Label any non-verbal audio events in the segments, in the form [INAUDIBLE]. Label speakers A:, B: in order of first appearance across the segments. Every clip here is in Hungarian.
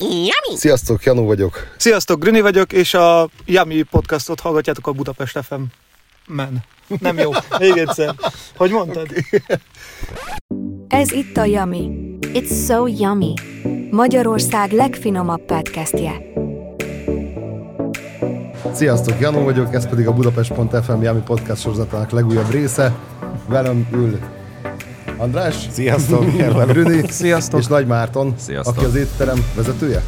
A: Yummy!
B: Sziasztok, Janó vagyok.
C: Sziasztok, Grüni vagyok, és a Yummy podcastot hallgatjátok a Budapest FM. Men. Nem jó. Még egyszer. Hogy mondtad?
D: Ez itt a Yummy.
E: It's so yummy.
D: Magyarország legfinomabb podcastje.
B: Sziasztok, Janó vagyok, ez pedig a Budapest.fm Jami Podcast sorozatának legújabb része. Velem ül András.
F: Sziasztok, [LAUGHS] hello.
B: Brüni.
C: Sziasztok.
B: És Nagy Márton,
F: Sziasztok.
B: aki az étterem vezetője.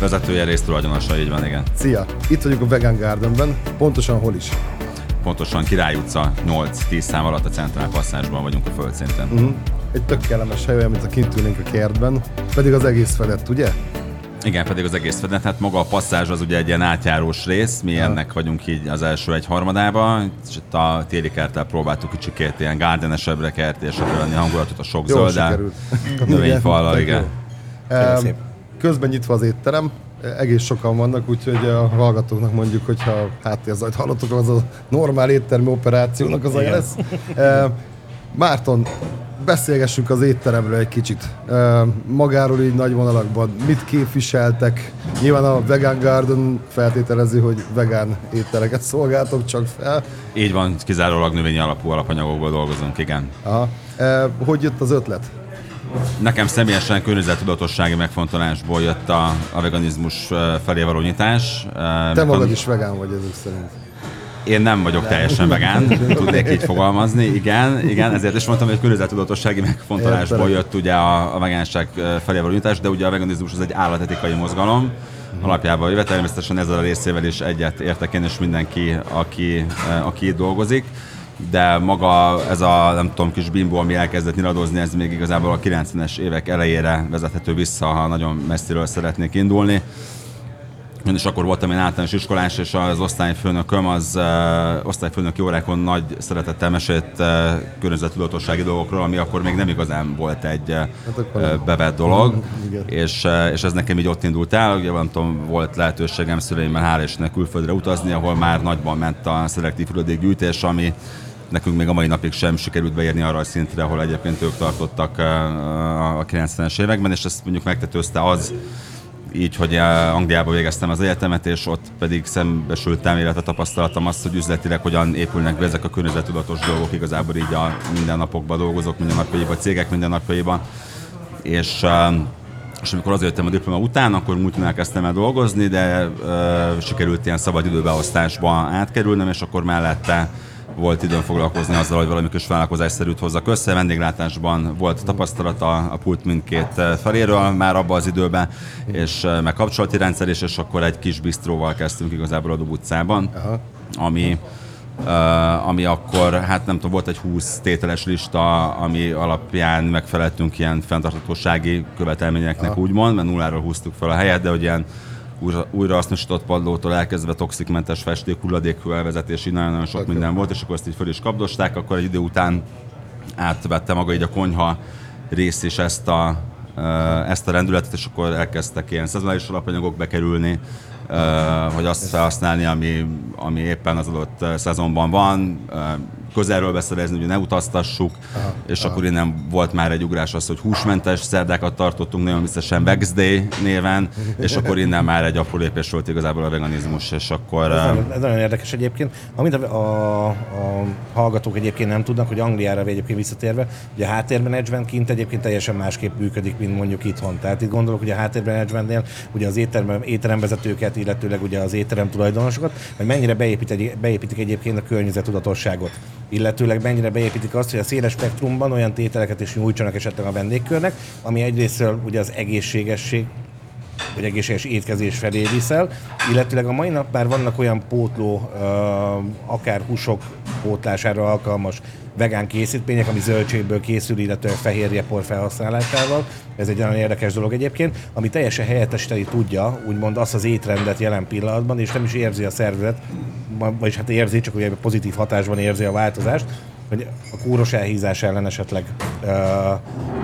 F: Vezetője résztulajdonosa, így van, igen.
B: Szia! Itt vagyunk a Vegan Gardenben, pontosan hol is?
F: Pontosan Király utca 8-10 szám alatt a Centrál Passzásban vagyunk a földszinten.
B: Uh-huh. Egy tök kellemes hely, olyan, mint a kint ülnénk a kertben, pedig az egész fedett, ugye?
F: Igen, pedig az egész fedett, hát maga a passzázs az ugye egy ilyen átjárós rész, mi ennek vagyunk így az első egy harmadába, és itt a téli kerttel próbáltuk kicsikét ilyen gardenesebbre kertésebbre lenni hangulatot a sok
B: Jól
F: zöldel, [LAUGHS] növényfallal, igen.
B: Em, Közben nyitva az étterem, egész sokan vannak, úgyhogy a hallgatóknak mondjuk, hogyha háttérzajt hallottok, az a normál éttermi operációnak az a lesz. Márton, beszélgessünk az étteremről egy kicsit. Magáról így nagy vonalakban mit képviseltek? Nyilván a Vegan Garden feltételezi, hogy vegán ételeket szolgáltok csak fel.
F: Így van, kizárólag növényi alapú alapanyagokból dolgozunk, igen.
B: Aha. Hogy jött az ötlet?
F: Nekem személyesen környezettudatossági megfontolásból jött a, a veganizmus felé való nyitás.
B: Te magad is vegán vagy ezek szerint.
F: Én nem vagyok teljesen vegán, tudnék így fogalmazni, igen, igen, ezért is mondtam, hogy környezettudatossági megfontolásból jött ugye a, a vegánság felé való nyitás, de ugye a veganizmus az egy állatetikai mozgalom, alapjában véve természetesen ezzel a részével is egyet értek én és mindenki, aki, aki itt dolgozik. De maga ez a, nem tudom, kis bimbó, ami elkezdett nyiradozni, ez még igazából a 90-es évek elejére vezethető vissza, ha nagyon messziről szeretnék indulni. Én is akkor voltam én általános iskolás, és az osztályfőnököm az uh, osztályfőnöki órákon nagy szeretettel mesélt uh, környezettudatossági dolgokról, ami akkor még nem igazán volt egy uh, bevett dolog,
B: Igen.
F: és, uh, és ez nekem így ott indult el, ugye nem tudom, volt lehetőségem szüleimmel hál' Istennek külföldre utazni, ahol már nagyban ment a szelektív hulladékgyűjtés, ami nekünk még a mai napig sem sikerült beérni arra a szintre, ahol egyébként ők tartottak uh, a 90-es években, és ezt mondjuk megtetőzte az, így, hogy eh, Angliába végeztem az egyetemet, és ott pedig szembesültem, illetve tapasztaltam azt, hogy üzletileg hogyan épülnek be ezek a környezettudatos dolgok, igazából így a mindennapokban dolgozok, mindennapjaiban, cégek mindennapjaiban. És, eh, és amikor azért a diploma után, akkor múltnál kezdtem el dolgozni, de uh, sikerült ilyen szabad időbeosztásba átkerülnem, és akkor mellette volt időm foglalkozni azzal, hogy valami kis vállalkozásszerűt hozzak össze. Vendéglátásban volt tapasztalata a pult mindkét eh, feléről már abban az időben, és eh, meg kapcsolati rendszer is, és akkor egy kis bistróval kezdtünk igazából a Dub utcában,
B: Aha.
F: ami Uh, ami akkor, hát nem tudom, volt egy 20 tételes lista, ami alapján megfeleltünk ilyen fenntarthatósági követelményeknek
B: Aha.
F: úgymond, mert nulláról húztuk fel a helyet, de hogy ilyen újra, újrahasznosított padlótól elkezdve toxikmentes festék, hulladékű elvezetés, így nagyon-nagyon sok minden volt, és akkor ezt így föl is kapdosták, akkor egy idő után átvette maga így a konyha rész is ezt a, ezt a rendületet, és akkor elkezdtek ilyen szezonális alapanyagok bekerülni, hogy azt felhasználni, ami, ami éppen az adott szezonban van, közelről beszerezni, hogy ne utaztassuk, aha, és aha. akkor innen volt már egy ugrás az, hogy húsmentes szerdákat tartottunk, nagyon biztosan Vex Day néven, és akkor innen már egy apró lépés volt igazából a veganizmus, és akkor...
G: Ez, nagyon, ez nagyon érdekes egyébként. Amit a, a, a hallgatók egyébként nem tudnak, hogy Angliára egyébként visszatérve, ugye a háttérmenedzsment kint egyébként teljesen másképp működik, mint mondjuk itthon. Tehát itt gondolok, hogy a háttérmenedzsmentnél ugye az étterem, étteremvezetőket, illetőleg ugye az étterem tulajdonosokat, hogy mennyire beépít egy, beépítik egyébként a környezetudatosságot. Illetőleg mennyire beépítik azt, hogy a széles spektrumban olyan tételeket is nyújtsanak esetleg a vendégkörnek, ami egyrésztről ugye az egészségesség vagy egészséges étkezés felé viszel, illetőleg a mai nap már vannak olyan pótló, akár húsok pótlására alkalmas vegán készítmények, ami zöldségből készül, illetve fehérjepor felhasználásával. Ez egy nagyon érdekes dolog egyébként, ami teljesen helyettesíteni tudja, úgymond azt az étrendet jelen pillanatban, és nem is érzi a szervezet, vagyis hát érzi, csak ugye pozitív hatásban érzi a változást, hogy a kúros elhízás ellen esetleg,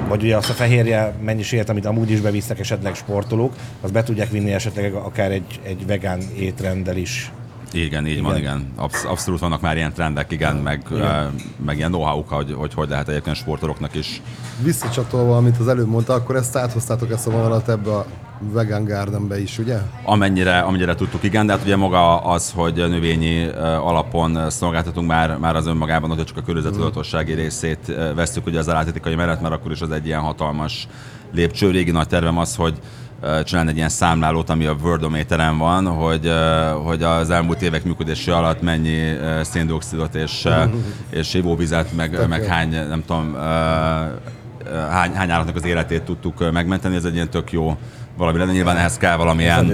G: vagy ugye azt a fehérje mennyiséget, amit amúgy is bevisznek esetleg sportolók, azt be tudják vinni esetleg akár egy, egy vegán étrenddel is.
F: Igen, így igen. van, igen. Absz- abszolút vannak már ilyen trendek, igen, meg, igen. meg ilyen know hogy, hogy hogy lehet egyébként sportolóknak is.
B: Visszacsatolva, amit az előbb mondta, akkor ezt áthoztátok ezt a vonalat ebbe a Vegan Gardenbe is, ugye?
F: Amennyire, amennyire tudtuk, igen, de hát ugye maga az, hogy növényi alapon szolgáltatunk már, már az önmagában, hogy csak a környezetudatossági részét ö, vesztük ugye az állatetikai mellett, mert akkor is az egy ilyen hatalmas lépcső. Régi nagy tervem az, hogy csinálni egy ilyen számlálót, ami a Wordometeren van, hogy, hogy az elmúlt évek működése alatt mennyi széndiokszidot és, [LAUGHS] és ivóvizet, meg, meg hány, nem tudom, hány, hány állatnak az életét tudtuk megmenteni, ez egy ilyen tök jó valami lenne. Nyilván ehhez kell valamilyen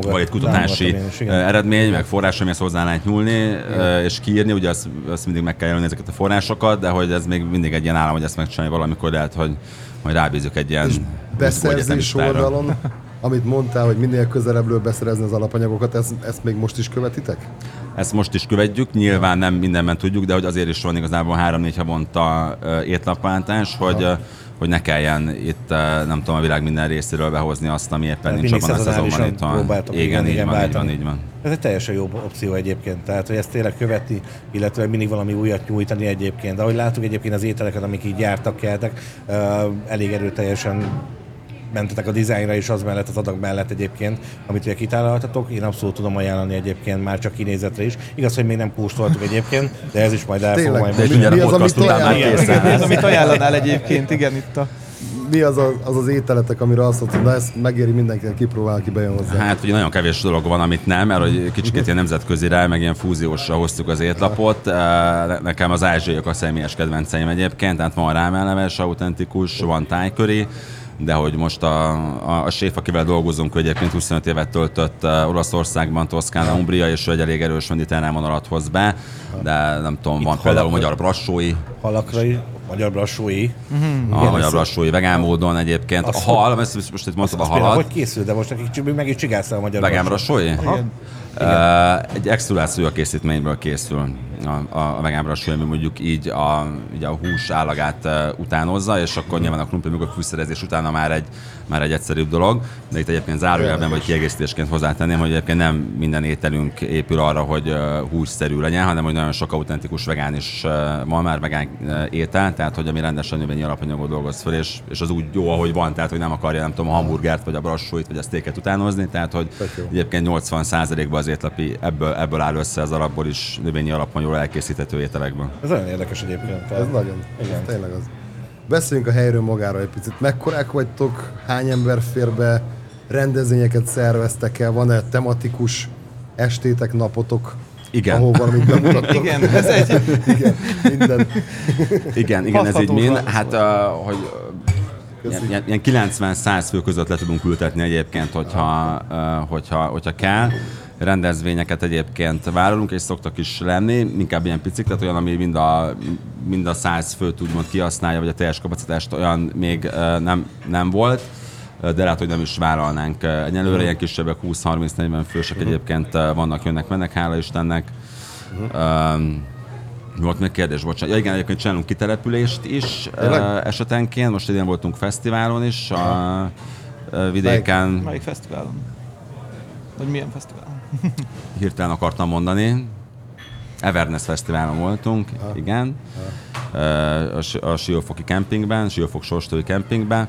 F: vagy egy kutatási
G: igen.
F: eredmény, meg forrás, amihez hozzá lehet nyúlni, ö, és kiírni, ugye azt, azt mindig meg kell jelölni ezeket a forrásokat, de hogy ez még mindig egy ilyen állam, hogy ezt megcsinálni valamikor lehet, hogy majd rábízunk egy ilyen
B: Beszerzés
F: egyetemistára.
B: oldalon, amit mondtál, hogy minél közelebbről beszerezni az alapanyagokat, ezt, ezt még most is követitek?
F: Ezt most is követjük, nyilván nem mindenben tudjuk, de hogy azért is van igazából három-négy havonta ö, étlapváltás, hogy ö, hogy ne kelljen itt, ö, nem tudom, a világ minden részéről behozni azt, ami éppen
G: Tehát
F: nincs abban a szezonban itt van. Igen,
G: igen,
F: így
G: igen,
F: van, így van, így van.
G: Ez egy teljesen jó opció egyébként, tehát hogy ezt tényleg követi, illetve mindig valami újat nyújtani egyébként. De ahogy láttuk egyébként az ételeket, amik így jártak, keltek, ö, elég erőteljesen mentetek a dizájnra és az mellett, az adag mellett egyébként, amit ugye kitállaltatok. Én abszolút tudom ajánlani egyébként már csak kinézetre is. Igaz, hogy még nem kóstoltuk egyébként, de ez is majd el fog majd
F: De
B: Mi- mi
F: a
B: az, amit
F: után
C: Igen, ez,
F: lesz.
C: amit ajánlanál egyébként, igen, itt a...
B: Mi az a, az, az ételetek, amire azt mondod, na ezt megéri mindenkinek kipróbálni, aki bejön hozzá?
F: Hát ugye nagyon kevés dolog van, amit nem, mert hogy kicsit ilyen nemzetközire, meg ilyen fúziósra hoztuk az étlapot. Ne- Nekem az ázsiaiak a személyes kedvenceim egyébként, tehát van rámeleves, autentikus, van tájköri, de hogy most a, a, a séf, akivel dolgozunk, ő egyébként 25 évet töltött uh, Olaszországban, Toszkána, Umbria, és ő egy elég erős mediterrán vonalat hoz be, de nem tudom, van például
G: halakra-
F: magyar brassói,
G: halakra is, magyar brassói.
F: a magyar brassói vegán módon egyébként. A
G: Azt-
F: hal, ezt most itt mondtad a
G: például
F: halat,
G: hogy készül, de most nekik meg is csigázta a magyar
F: Vegán
G: brassó.
F: brassói?
G: Igen.
F: Egy extrudáció készítményből készül. A, a, a vegán ami mondjuk így a, így a hús állagát utánozza, és akkor nyilván a krumpli mögött fűszerezés utána már egy, már egy egyszerűbb dolog, de itt egyébként zárójelben vagy kiegészítésként hozzátenném, hogy egyébként nem minden ételünk épül arra, hogy hússzerű legyen, hanem hogy nagyon sok autentikus vegán is van már vegán étel, tehát hogy ami rendesen növényi alapanyagot dolgoz föl, és, és az úgy jó, ahogy van, tehát hogy nem akarja nem tudom a hamburgert, vagy a brassóit, vagy a sztéket utánozni, tehát hogy egyébként 80%-ban az étlapi ebből, ebből áll össze az alapból is növényi alapon jól elkészíthető ételekből.
G: Ez nagyon érdekes egyébként.
B: Ez nagyon,
G: Igen.
B: ez tényleg az. Beszéljünk a helyről magára egy picit. Mekkorák vagytok? Hány ember fér be? Rendezvényeket szerveztek el? Van-e tematikus estétek, napotok?
F: Igen.
B: Ahol valamit bemutattok? [LAUGHS]
C: Igen, ez egy... [LAUGHS]
B: Igen, minden.
F: Igen, igen, ez így mind. Hát, uh, hogy ilyen, ilyen 90-100 fő között le tudunk ültetni egyébként, hogyha, hogyha, hogyha kell. Rendezvényeket egyébként vállalunk, és szoktak is lenni, inkább ilyen picik, tehát olyan, ami mind a, mind a 100 főt úgymond kihasználja, vagy a teljes kapacitást olyan még nem, nem volt de lehet, hogy nem is vállalnánk egyelőre, ilyen kisebbek 20-30-40 fősek egyébként uh, vannak, jönnek, mennek, hála Istennek. Um, volt még kérdés, bocsánat. Ja igen, egyébként csinálunk kitelepülést is uh, esetenként. Most idén voltunk fesztiválon is a uh, vidéken.
C: Melyik fesztiválon? Vagy milyen fesztiválon? [LAUGHS]
F: Hirtelen akartam mondani. Everness Fesztiválon voltunk, igen. Uh, a, Si- a Siófoki kempingben, Siófok Sorstói kempingben.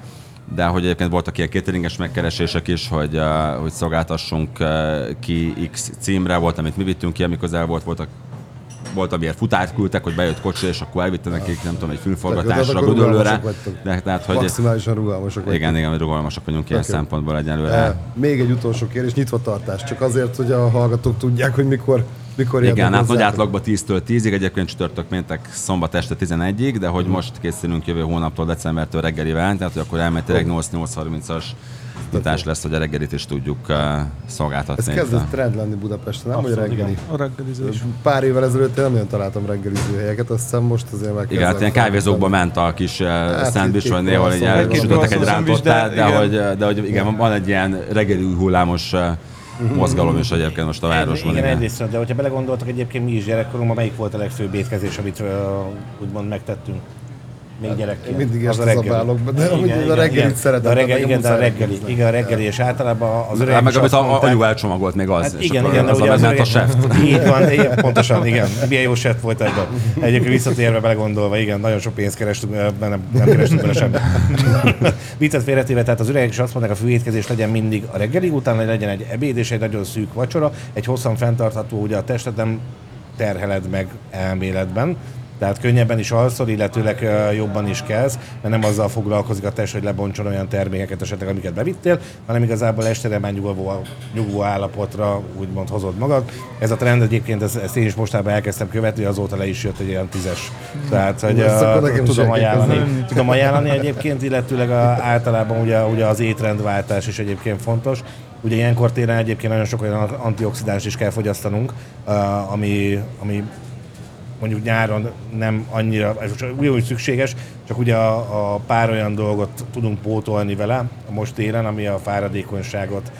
F: De hogy egyébként voltak ilyen cateringes megkeresések is, hogy, hogy szolgáltassunk ki X címre, volt, amit mi vittünk ki, ami közel volt, voltak volt, amiért futárt küldtek, hogy bejött kocsi, és akkor elvitte nekik, nem tudom, egy filmforgatásra, Gödöllőre. De, tehát, hogy
B: Maximálisan rugalmasak vagytok.
F: igen, igen, rugalmasak vagyunk ilyen szempontból egyelőre.
B: Eh, Még egy utolsó kérdés, nyitva tartás, csak azért, hogy a hallgatók tudják, hogy mikor, mikor
F: Igen, hát nagy átlagban 10-től 10-ig, egyébként csütörtök, péntek, szombat este 11-ig, de hogy most készülünk jövő hónaptól, decembertől reggelivel, tehát hogy akkor elméletileg 8-8.30-as nyitás lesz, hogy a reggelit is tudjuk uh,
B: Ez
F: szolgáltatni.
B: kezdett trend lenni Budapesten, nem, hogy reggeli.
C: A reggelizés.
B: Pár évvel ezelőtt én nem nagyon találtam reggeliző helyeket, azt hiszem most azért meg
F: Igen, hát ilyen kávézókban ment a kis uh,
B: Hát,
F: szendvics, vagy néhol
B: croissant,
C: két
F: elsütöttek egy rántottát, de,
C: de
F: hogy,
C: igen.
F: de hogy igen, van egy ilyen reggeli hullámos uh, mozgalom is egyébként most a városban.
G: Igen,
F: Igen.
G: egyrészt, de hogyha belegondoltak egyébként mi is gyerekkorunkban, melyik volt a legfőbb étkezés, amit uh, úgymond megtettünk? Még gyerekként.
B: Én mindig
G: Az
B: este zabálok be, de amúgy a reggelit szeretem,
G: De a reggeli,
B: nekem
G: igen, de a reggeli, igen, a reggeli, és általában az öreg
F: Hát meg
G: is
F: amit a, anyu elcsomagolt még az.
G: Hát
F: és
G: igen, igen,
F: az
G: ugye
F: a
G: az
F: ment a
G: öreg-
F: sef. [LAUGHS]
G: Így van, igen, pontosan, igen. Milyen jó sef volt ebben. Egyébként visszatérve belegondolva, igen, nagyon sok pénzt kerestünk, nem, nem kerestünk bele semmit. [LAUGHS] Viccet félretéve, tehát az öregek is azt mondják, a főétkezés legyen mindig a reggeli után, legyen egy ebéd és egy nagyon szűk vacsora, egy hosszan fenntartható, ugye a testet nem terheled meg elméletben, tehát könnyebben is alszol, illetőleg jobban is kelsz, mert nem azzal foglalkozik a test, hogy lebontson olyan termékeket esetleg, amiket bevittél, hanem igazából estére már nyugvó, nyugvó állapotra úgymond hozod magad. Ez a trend egyébként, ezt, ezt én is mostában elkezdtem követni, azóta le is jött egy ilyen tízes. Tehát, hogy
B: is
G: tudom ajánlani,
B: kezdenem. [LAUGHS]
G: tudom ajánlani egyébként, illetőleg a, általában ugye, ugye az étrendváltás is egyébként fontos. Ugye ilyenkor télen egyébként nagyon sok olyan antioxidáns is kell fogyasztanunk, ami, ami mondjuk nyáron nem annyira, ez ugyanúgy szükséges, csak ugye a, a pár olyan dolgot tudunk pótolni vele most télen, ami a fáradékonyságot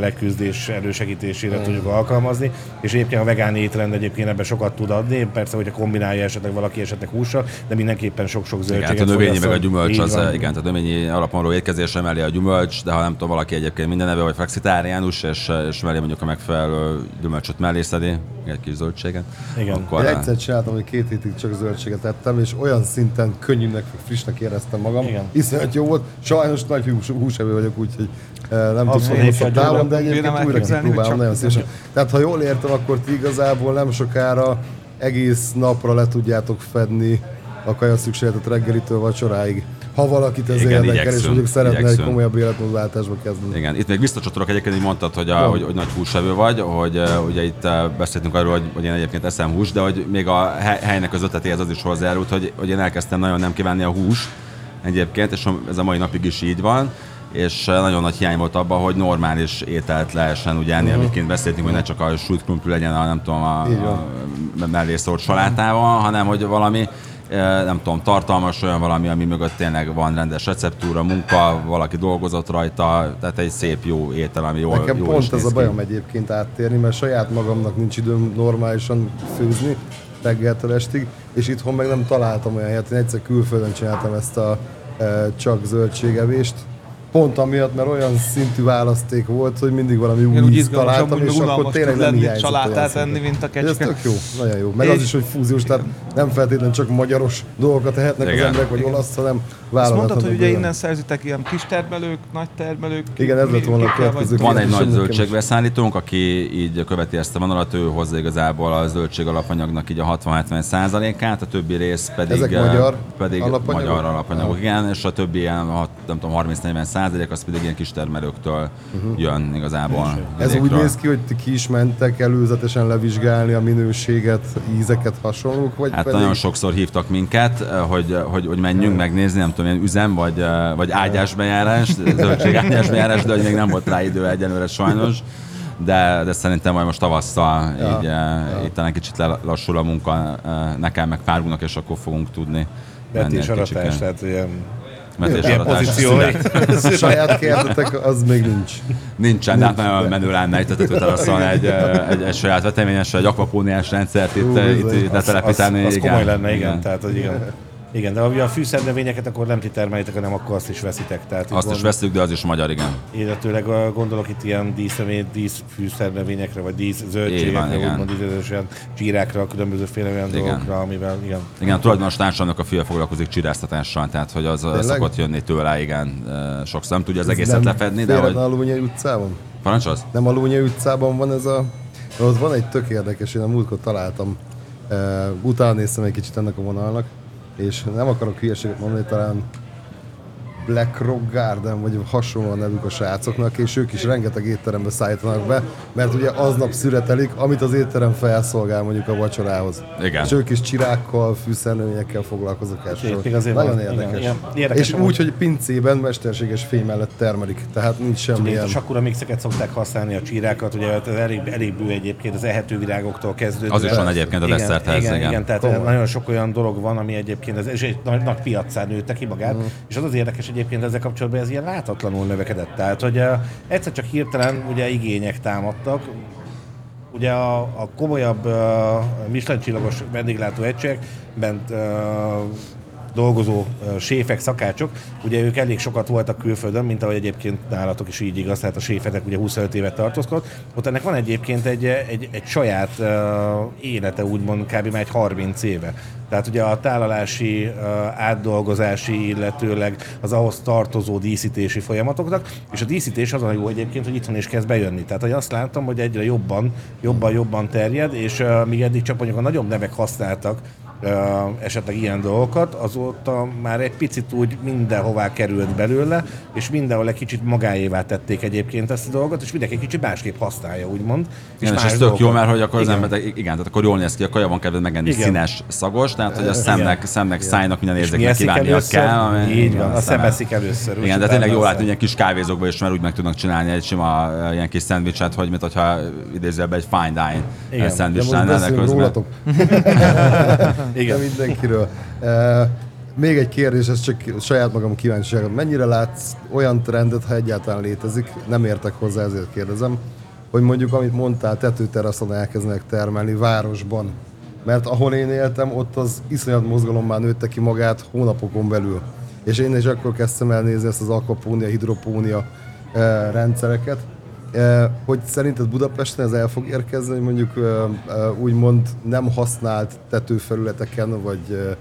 G: leküzdés elősegítésére tudjuk alkalmazni, és egyébként a vegán étrend egyébként ebben sokat tud adni, persze, hogyha kombinálja esetleg valaki esetleg hússal, de mindenképpen sok-sok
F: Igen,
G: zöldséget
F: hát a növényi meg a gyümölcs, az,
G: van.
F: igen, tehát a növényi alapon való étkezés emeli a gyümölcs, de ha nem tudom, valaki egyébként minden neve vagy flexitáriánus, és, és mellé mondjuk a megfelelő gyümölcsöt mellé szedi, egy kis zöldséget,
G: Igen.
F: akkor
B: Én egyszer csináltam, hogy két hétig csak zöldséget ettem, és olyan szinten könnyűnek, frissnek éreztem magam.
G: Igen.
B: Iszonyat jó volt. Sajnos nagy hús, húsevő vagyok, úgyhogy eh, nem tudom
G: hogy
B: távon,
G: győröm,
B: de
C: én
B: egyébként újra kipróbálom nagyon szívesen. Tehát ha jól értem, akkor ti igazából nem sokára egész napra le tudjátok fedni a kaja szükségletet reggelitől vacsoráig. Ha valakit ez
F: Igen,
B: érdekel, és mondjuk szeretne egy
F: igyekszünk.
B: komolyabb életmódváltásba kezdeni.
F: Igen, itt még visszacsatolok egyébként, hogy mondtad, hogy, a, hogy, hogy nagy húsevő vagy, hogy uh, ugye itt uh, beszéltünk arról, hogy, hogy én egyébként eszem hús, de hogy még a hely- helynek az ötletéhez az is hozzájárult, hogy, hogy én elkezdtem nagyon nem kívánni a húst egyébként, és ez a mai napig is így van és uh, nagyon nagy hiány volt abban, hogy normális ételt lehessen ugye enni, amit kint beszéltünk, hogy ne csak a sült krumpli legyen a, nem tudom, a,
B: van.
F: a mellé szórt salátával, hanem hogy valami eh, nem tudom, tartalmas olyan valami, ami mögött tényleg van rendes receptúra, munka, valaki dolgozott rajta, tehát egy szép jó étel, ami jól,
B: Nekem
F: jól
B: pont ez a bajom egyébként áttérni, mert saját magamnak nincs időm normálisan főzni reggeltől estig, és itthon meg nem találtam olyan helyet. Én egyszer külföldön csináltam ezt a e, csak zöldségevést, pont amiatt, mert olyan szintű választék volt, hogy mindig valami új
C: Igen, úgy
B: ízt
C: izgalmas,
B: találtam, és akkor tényleg nem
C: lenni
B: szinten.
C: enni, mint a
B: Ez
C: kecske.
B: tök jó, nagyon jó. Meg az
C: És-
B: is, hogy fúziós, tehát nem feltétlenül csak magyaros dolgokat tehetnek az
F: Igen.
B: emberek, vagy olasz, hanem
C: Azt
B: válogathatók.
C: mondtad, hogy ugye innen szerzitek ilyen kis termelők, nagy termelők.
B: Igen, ez lett volna a következő
F: Van egy nagy zöldségbeszállítónk, aki így követi ezt a vonalat, ő hozza igazából a zöldség alapanyagnak így a 60-70 százalékát, a többi rész pedig,
B: Ezek
F: eh,
B: magyar
F: pedig
B: alapanyagok?
F: magyar alapanyagok, igen, és a többi ilyen, nem tudom, 30-40 százalék, az pedig ilyen kis termelőktől jön igazából.
B: Ez úgy néz ki, hogy ti ki is mentek előzetesen levizsgálni a minőséget, ízeket, hasonlók, vagy
F: Hát
B: pedig...
F: nagyon sokszor hívtak minket, hogy, hogy, hogy menjünk megnézni, nem tudom, ilyen üzem, vagy, vagy ágyásbejárás, zöldség ágyásbejárás, de hogy még nem volt rá idő egyelőre sajnos. De, de szerintem majd most tavasszal
B: Ja,
F: így, ja. itt talán kicsit lelassul a munka nekem, meg párunknak, és akkor fogunk tudni menni
G: Vetés
F: egy
G: aratás, tehát ilyen,
F: Vetés
G: ilyen pozíciói.
B: Saját kertetek, az még nincs.
F: Nincsen, de hát nagyon menő lenne itt a tetőteraszon egy, egy, egy saját veteményes, egy akvapóniás rendszert itt,
B: Ú,
F: eh, itt, itt
G: Az, az,
F: letelepíteni.
G: az
F: igen.
G: komoly lenne, igen. Tehát, hogy igen. Igen, de ugye a fűszernövényeket akkor nem ti termelitek, hanem akkor azt is veszitek. Tehát
F: Azt is
G: gond-
F: veszük, de az is magyar, igen.
G: Illetőleg gondolok itt ilyen díszremény, dísz fűszernövényekre, vagy dísz zöldségekre,
F: igen.
G: úgymond olyan csírákra, különbözőféle olyan
F: Igen.
G: dolgokra, amivel igen.
F: Igen, a tulajdonos társamnak a fia foglalkozik csiráztatással, tehát hogy az Tényleg? Szokott jönni tőle, igen. Sokszor nem tudja az
B: Ez
F: egészet
B: nem
F: lefedni, de hogy...
B: a Lúnyai utcában?
F: Parancsolsz?
B: Nem a Lúnyai utcában van ez a... Ott van egy tök érdekes, én a múltkor találtam. Uh, utána néztem egy kicsit ennek a vonalnak, és nem akarok hülyeséget mondani, talán Black Rock Garden, vagy hasonló a nevük a srácoknak, és ők is rengeteg étterembe szállítanak be, mert ugye aznap szüretelik, amit az étterem felszolgál mondjuk a vacsorához.
F: Igen.
B: És ők is csirákkal, fűszernövényekkel foglalkoznak elsősorban.
G: még azért
B: Nagyon érdekes.
G: igen, érdekes
B: és
G: amúgy.
B: úgy, hogy pincében mesterséges fém mellett termelik, tehát nincs
G: Ugye itt
B: semmilyen...
G: a mixeket szokták használni, a csírákat, ugye ez elég, elég bő egyébként az ehető virágoktól kezdődve.
F: Az is van egyébként a
G: igen,
F: desszerthez,
G: igen,
F: igen.
G: igen, tehát
B: Komoly.
G: nagyon sok olyan dolog van, ami egyébként, ez, és egy nagy, nagy piacán nőtte ki magát,
B: Mm.
G: és az az érdekes egyébként ezzel kapcsolatban, ez ilyen láthatlanul növekedett. Tehát, hogy uh, egyszer csak hirtelen ugye igények támadtak, Ugye a, a komolyabb uh, Michelin csillagos vendéglátó egységek bent uh, dolgozó séfek, szakácsok, ugye ők elég sokat voltak külföldön, mint ahogy egyébként nálatok is így igaz, tehát a séfetek ugye 25 évet tartózkodott. Ott ennek van egyébként egy, egy, egy saját uh, élete, úgymond kb. már egy 30 éve. Tehát ugye a tálalási, átdolgozási, illetőleg az ahhoz tartozó díszítési folyamatoknak, és a díszítés az a jó egyébként, hogy itthon is kezd bejönni. Tehát hogy azt látom, hogy egyre jobban, jobban, jobban terjed, és uh, míg eddig csak mondjuk a nagyobb nevek használtak esetleg ilyen dolgokat, azóta már egy picit úgy mindenhová került belőle, és mindenhol egy kicsit magáévá tették egyébként ezt a dolgot, és mindenki egy kicsit másképp használja, úgymond.
F: Igen, és ez tök jó, mert hogy akkor az
G: Igen.
F: ember, igen, tehát akkor jól néz ki, a kaja van kedved megenni
G: Igen.
F: színes, szagos, tehát hogy a szemnek, szemnek szájnak minden
G: És mi
F: érzéknek kívánnia kell. ami-
G: Így
F: igen,
G: van, a szem eszik először. és
F: Igen, de tényleg jó
G: a
F: látni, hogy kis kávézókban is, mert úgy meg tudnak csinálni egy sima ilyen kis szendvicset, hogy mint hogyha idézőjelben egy fine dine
G: Igen.
F: szendvics lenne, [LAUGHS] [LAUGHS]
G: Igen.
B: De mindenkiről. [LAUGHS] Még egy kérdés, ez csak saját magam kíváncsiságom. Mennyire látsz olyan trendet, ha egyáltalán létezik, nem értek hozzá, ezért kérdezem, hogy mondjuk, amit mondtál, tetőteraszon elkezdenek termelni városban. Mert ahol én éltem, ott az iszonyat mozgalommal nőtte ki magát hónapokon belül. És én is akkor kezdtem el nézni ezt az akvapónia, hidropónia rendszereket, hogy szerinted Budapesten ez el fog érkezni, hogy mondjuk e, e, úgymond nem használt tetőfelületeken vagy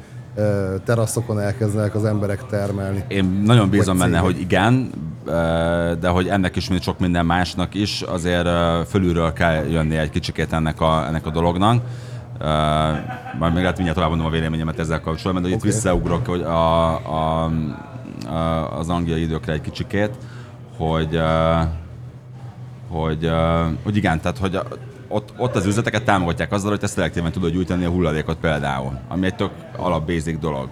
B: teraszokon elkezdenek az emberek termelni.
F: Én nagyon bízom benne, hogy igen, de hogy ennek is, mint sok minden másnak is, azért fölülről kell jönni egy kicsikét ennek a, ennek a dolognak. Uh, majd még lehet mindjárt tovább mondom a véleményemet ezzel kapcsolatban, de okay. itt visszaugrok hogy a, a, a, az angliai időkre egy kicsikét, hogy, uh, hogy, hogy igen, tehát hogy ott, ott az üzleteket támogatják azzal, hogy te szelektíven tudod gyújtani a hulladékot például, ami egy tök alap basic dolog.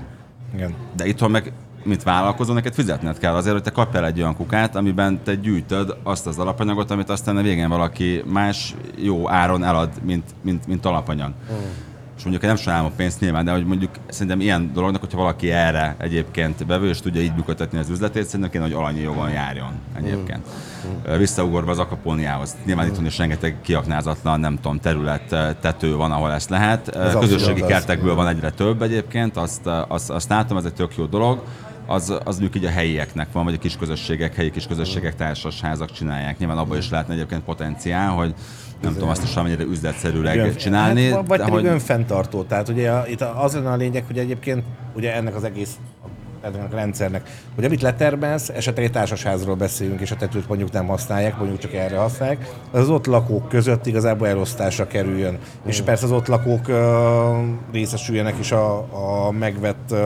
G: Igen.
F: De itthon meg, mint vállalkozó, neked fizetned kell azért, hogy te kapj el egy olyan kukát, amiben te gyűjtöd azt az alapanyagot, amit aztán a végén valaki más jó áron elad, mint, mint, mint alapanyag. Mm. És mondjuk nem sajnálom a pénzt nyilván, de hogy mondjuk szerintem ilyen dolognak, hogyha valaki erre egyébként bevő, és tudja így működtetni az üzletét, szerintem kéne, hogy alanyi jogon járjon egyébként. Mm. Visszaugorva az akapóniához. Nyilván itthon is rengeteg kiaknázatlan, nem tudom, terület, tető van, ahol ezt lehet.
G: abszolút
F: Közösségi kertekből van egyre több egyébként, azt, azt, azt látom, ez egy tök jó dolog. Az, az mondjuk így a helyieknek van, vagy a kisközösségek, helyi kisközösségek, társasházak csinálják. Nyilván abban is lehetne egyébként potenciál, hogy nem tudom azt is amennyire üzletszerűleg
G: Igen.
F: csinálni.
G: Hát, vagy pedig
F: hogy...
G: önfenntartó. Tehát ugye itt az lenne a lényeg, hogy egyébként ugye ennek az egész ennek a rendszernek, hogy amit letermelsz, esetleg egy társasházról beszélünk, és a tetőt mondjuk nem használják, mondjuk csak erre használják, az, az ott lakók között igazából elosztásra kerüljön. Mm. És persze az ott lakók uh, részesüljenek is a, a megvett uh,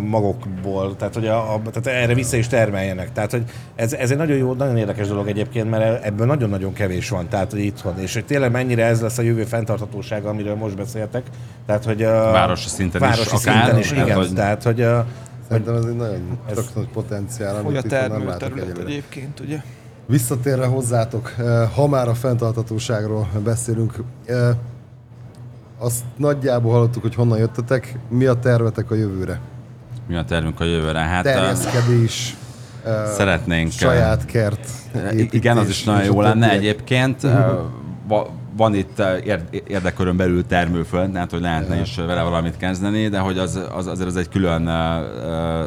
G: magokból, tehát hogy a, a, tehát erre vissza is termeljenek. Tehát, hogy ez, ez egy nagyon jó, nagyon érdekes dolog egyébként, mert ebből nagyon-nagyon kevés van, tehát hogy itthon. És hogy tényleg mennyire ez lesz a jövő fenntarthatósága, amiről most beszéltek. Tehát, hogy uh,
F: Városi szinten is
G: városi
F: akár,
G: szinten is,
F: tehát,
G: igen.
F: hogy-
G: Tehát, hogy uh,
B: Szerintem ez egy nagyon tök nagy potenciál,
C: Hogy a
B: amit itt nem
C: termő
B: látok
C: terület egyébként, ugye?
B: Visszatérve hozzátok, ha már a fenntarthatóságról beszélünk, azt nagyjából hallottuk, hogy honnan jöttetek, mi a tervetek a jövőre?
F: Mi a tervünk a jövőre? Hát
B: Terjeszkedés, eh,
F: szeretnénk...
B: saját kert. építés,
F: igen, az is nagyon jó
B: a
F: lenne egyébként. Uh, va- van itt érd- érdekörön belül termőföld, tehát hogy lehetne is vele valamit kezdeni, de hogy az, az azért az egy külön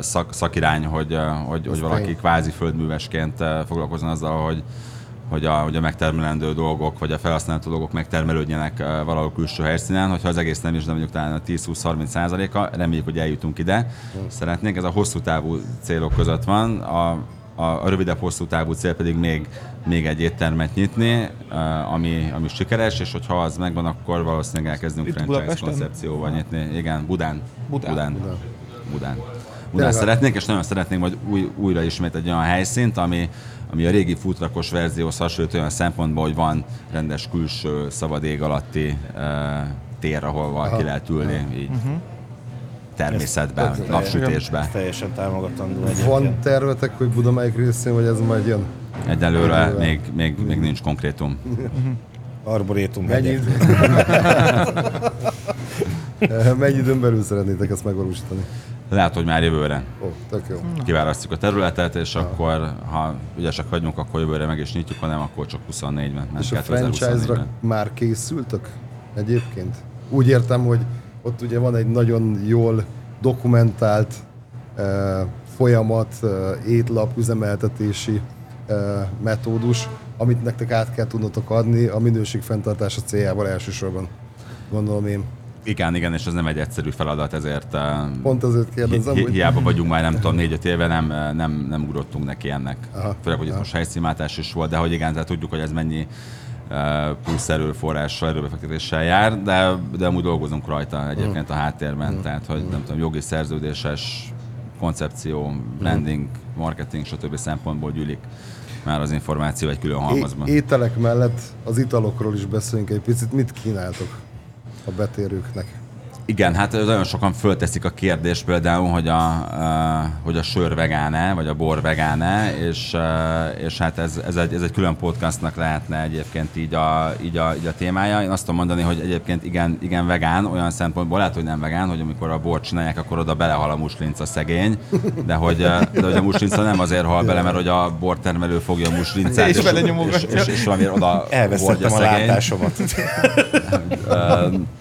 F: szak, szakirány, hogy, hogy, hogy valaki kvázi földművesként foglalkozzon azzal, hogy hogy a, hogy a megtermelendő dolgok, vagy a felhasználható dolgok megtermelődjenek uh, valahol külső helyszínen, hogyha az egész nem is, de mondjuk talán a 10-20-30 százaléka, reméljük, hogy eljutunk ide. Szeretnénk, ez a hosszú távú célok között van, a, a, a rövidebb hosszú távú cél pedig még, még egy éttermet nyitni, uh, ami, ami sikeres, és hogyha az megvan, akkor valószínűleg elkezdünk
C: Itt
F: franchise
C: Budapesten?
F: koncepcióval nyitni. Igen, Budán.
C: Budán.
F: Budán. Budán. Budán.
B: Tényleg
F: Budán
B: a-
F: szeretnénk, és nagyon szeretnénk majd új, újra ismét egy olyan helyszínt, ami, ami a régi futrakos verzióhoz hasonlít olyan szempontból, hogy van rendes külső szabad ég alatti uh, tér, ahol valaki lehet ülni, így természetben,
B: tök-
F: napsütésben.
G: teljesen támogatandó egyébként.
B: Van tervetek, hogy Buda melyik részén, vagy ez majd jön?
F: Egyelőre még, még, még nincs konkrétum.
G: Arborétum
B: Mennyi,
G: hegyek. [LAUGHS]
B: Mennyi időn belül szeretnétek ezt megvalósítani?
F: Lehet, hogy már jövőre
B: Ó, tök jó.
F: kiválasztjuk a területet, és akkor, ha ügyesek vagyunk, akkor jövőre meg is nyitjuk, ha nem, akkor csak 24-ben. nem
B: És a
F: 2024-ben.
B: franchise-ra már készültök egyébként? Úgy értem, hogy ott ugye van egy nagyon jól dokumentált eh, folyamat, eh, étlap, üzemeltetési eh, metódus, amit nektek át kell tudnotok adni a minőség fenntartása céljából elsősorban. Gondolom én.
F: Igen, igen, és ez nem egy egyszerű feladat, ezért eh,
B: Pont ezért kérdezem,
F: hi- hiába vagyunk már nem tudom, négy-öt éve, nem, eh, nem, nem ugrottunk neki ennek.
B: Aha.
F: Főleg, hogy itt most helyszínváltás is volt, de hogy igen, tehát tudjuk, hogy ez mennyi eh, plusz erőforrással, erőbefektetéssel jár, de, de amúgy dolgozunk rajta egyébként a háttérben, tehát hogy nem tudom, jogi szerződéses koncepció, branding, marketing, stb. szempontból gyűlik már az információ egy külön halmazban.
B: É- ételek mellett az italokról is beszéljünk egy picit. Mit kínáltok a betérőknek?
F: Igen, hát nagyon sokan fölteszik a kérdést például, hogy a, uh, hogy a sör vegán-e, vagy a bor vegán-e, és, uh, és hát ez, ez, egy, ez egy külön podcastnak lehetne egyébként így a, így, a, így a témája. Én azt tudom mondani, hogy egyébként igen, igen vegán, olyan szempontból lehet, hogy nem vegán, hogy amikor a bort csinálják, akkor oda belehal a muslinca szegény, de hogy, uh, de hogy a muslinca nem azért hal bele, mert hogy a bortermelő fogja a muslincát,
C: És
F: és, és, és, és valamiért oda hordja
G: Elvesztettem a
F: szegény.
G: látásomat. [LAUGHS]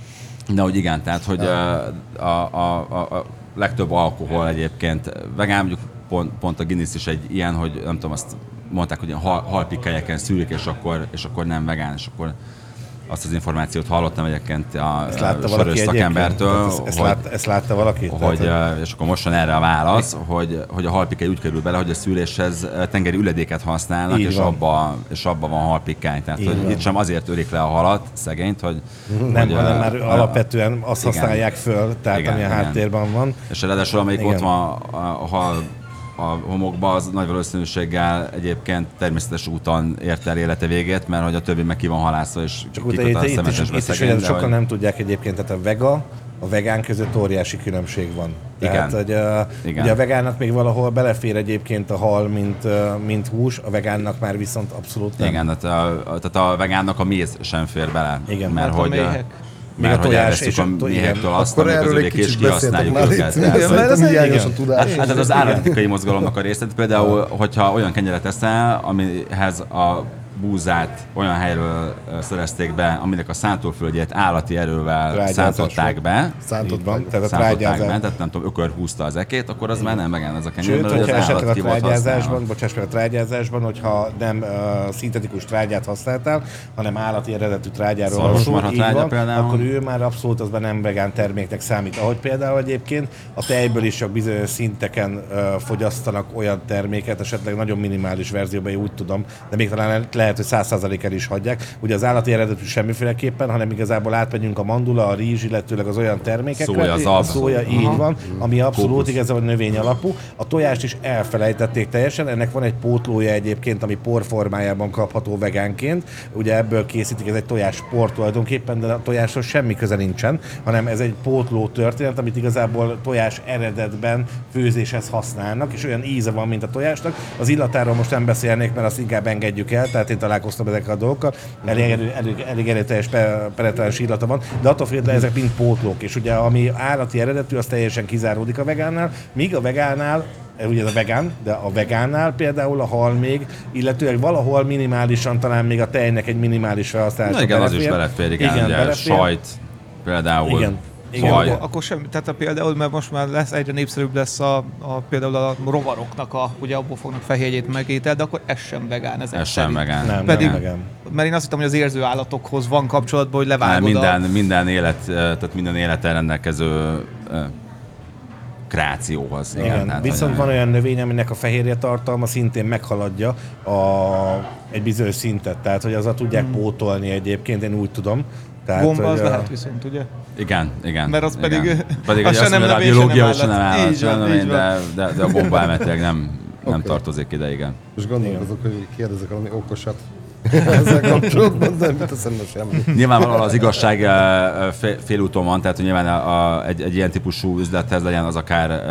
F: De hogy igen, tehát hogy a, a, a, a, a legtöbb alkohol egyébként vegán, mondjuk pont, pont a Guinness is egy ilyen, hogy nem tudom, azt mondták, hogy ilyen hal, halpikkelyeken szűrik, és akkor, és akkor nem vegán, és akkor azt az információt hallottam egyébként a,
G: Ezt látta egyébként?
F: szakembertől,
G: Ezt, ezt,
F: hogy,
G: látta, ezt látta valaki?
F: hogy,
G: Tehát,
F: eh, és akkor most van erre a válasz, hogy, hogy a halpikály úgy kerül bele, hogy a szűréshez eh, tengeri üledéket használnak, és
G: van.
F: abba, és abba van halpikány. Tehát
G: Így
F: hogy
G: van.
F: itt sem azért örik le a halat, szegényt, hogy...
G: nem,
F: hogy,
G: hanem már
F: a-
G: alapvetően azt
F: igen.
G: használják föl, tehát
F: Igen,
G: ami a
F: igen.
G: háttérben van.
F: És ráadásul amelyik
G: Igen.
F: ott van a hal a homokba, az nagy valószínűséggel egyébként természetes úton ért el élete végét, mert hogy a többi meg ki van halászva, és
G: Csak itt,
F: a
G: itt, is, itt is ugye
F: de
G: sokan
F: hogy-
G: nem tudják egyébként, tehát a vega, a vegán között óriási különbség van. Tehát,
F: Igen.
G: hogy, uh,
F: Igen.
G: ugye a vegánnak még valahol belefér egyébként a hal, mint, mint hús, a vegánnak már viszont abszolút nem.
F: Igen, tehát a, a- tehát a vegánnak a méz sem fér bele.
G: Igen.
F: mert
C: Hát a
F: hogy,
C: méhek.
F: Mert
G: Még a
F: hogy
G: tojás és
F: a
G: a
F: azt,
B: Akkor erről egy
F: és
B: kicsit beszéltek
F: kihasználjuk őket.
B: Igen, mert ez hiányos a
F: Hát,
B: tudás.
F: hát ez az állatetikai mozgalomnak a része. Például, hogyha olyan kenyeret eszel, amihez a búzát olyan helyről szerezték be, aminek a szántóföldjét állati erővel szántották be,
B: Szántott
G: Így van,
B: meg.
G: tehát a
F: szántották be, tehát nem tudom, ökör húzta az ekét, akkor az már nem vegán ez a kenyér,
G: Sőt,
F: mert
G: hogyha
F: az
G: esetleg a trágyázásban, bocsáss meg, a trágyázásban, hogyha nem uh, szintetikus trágyát használtál, hanem állati eredetű trágyáról
F: Szarvasmarha
G: így
F: trágya
G: van,
F: például.
G: akkor ő már abszolút azban nem vegán terméknek számít. Ahogy például egyébként a tejből is csak bizonyos szinteken uh, fogyasztanak olyan terméket, esetleg nagyon minimális verzióban, úgy tudom, de még talán lehet, hogy 100% el is hagyják. Ugye az állati eredetű semmiféleképpen, hanem igazából átmegyünk a mandula, a rizs, illetőleg az olyan termékekre.
F: Szója,
G: a
F: zab.
G: szója, így van, ami abszolút
F: Kókusz.
G: igazából növény alapú. A tojást is elfelejtették teljesen, ennek van egy pótlója egyébként, ami por formájában kapható vegánként. Ugye ebből készítik, ez egy tojás por tulajdonképpen, de a tojáshoz semmi köze nincsen, hanem ez egy pótló történet, amit igazából tojás eredetben főzéshez használnak, és olyan íze van, mint a tojásnak. Az illatáról most nem beszélnék, mert azt inkább engedjük el, tehát én találkoztam ezekkel a dolgokkal. Elég, erő, elég, elég erőteljes pe- penetráns illata van, de attól függetlenül ezek mind pótlók, és ugye ami állati eredetű, az teljesen kizáródik a vegánnál, míg a vegánál ugye ez a vegán, de a vegánnál például a hal még, illetőleg valahol minimálisan talán még a tejnek egy minimális felhasználása
F: Na igen, az is
G: belefér.
F: belefér, igen,
G: igen
F: ugye,
G: belefér.
F: sajt például.
G: Igen. Igen,
F: vaj.
C: Akkor, akkor sem, tehát a például, mert most már lesz egyre népszerűbb lesz a, a például a rovaroknak, a, ugye abból fognak fehérjét megétel, de akkor ez sem vegán. Ez
F: Ez sem vegán.
G: Nem,
C: Pedig-
G: nem vegán.
C: Mert én azt hittem, hogy az érző állatokhoz van kapcsolatban, hogy levágod
F: minden,
C: a...
F: minden élet, eh, tehát minden életen rendelkező krációhoz. Igen,
G: Igen,
F: tehát,
G: viszont van olyan növény, aminek a fehérje tartalma szintén meghaladja a, egy bizonyos szintet, tehát hogy azzal tudják pótolni egyébként, én úgy tudom. Tehát,
C: Gomba az
G: a-
C: lehet viszont, ugye?
F: Igen, igen.
C: Mert az
F: igen. [LAUGHS]
C: pedig-
F: pedig
C: az
F: az
C: se
F: azt
C: nem
F: a biológia,
C: nem
F: hogy se nem
C: állat. Így van, így
F: de, de, de a gomba elméletileg nem, [LAUGHS] nem
B: Oké.
F: tartozik ide, igen.
B: És gondolkozok, hogy kérdezek valami okosat [LAUGHS] ezzel kapcsolatban, de mit teszem most semmi.
F: Nyilvánvalóan az igazság fél- félúton van, tehát hogy nyilván a, a, egy, egy ilyen típusú üzlethez legyen az akár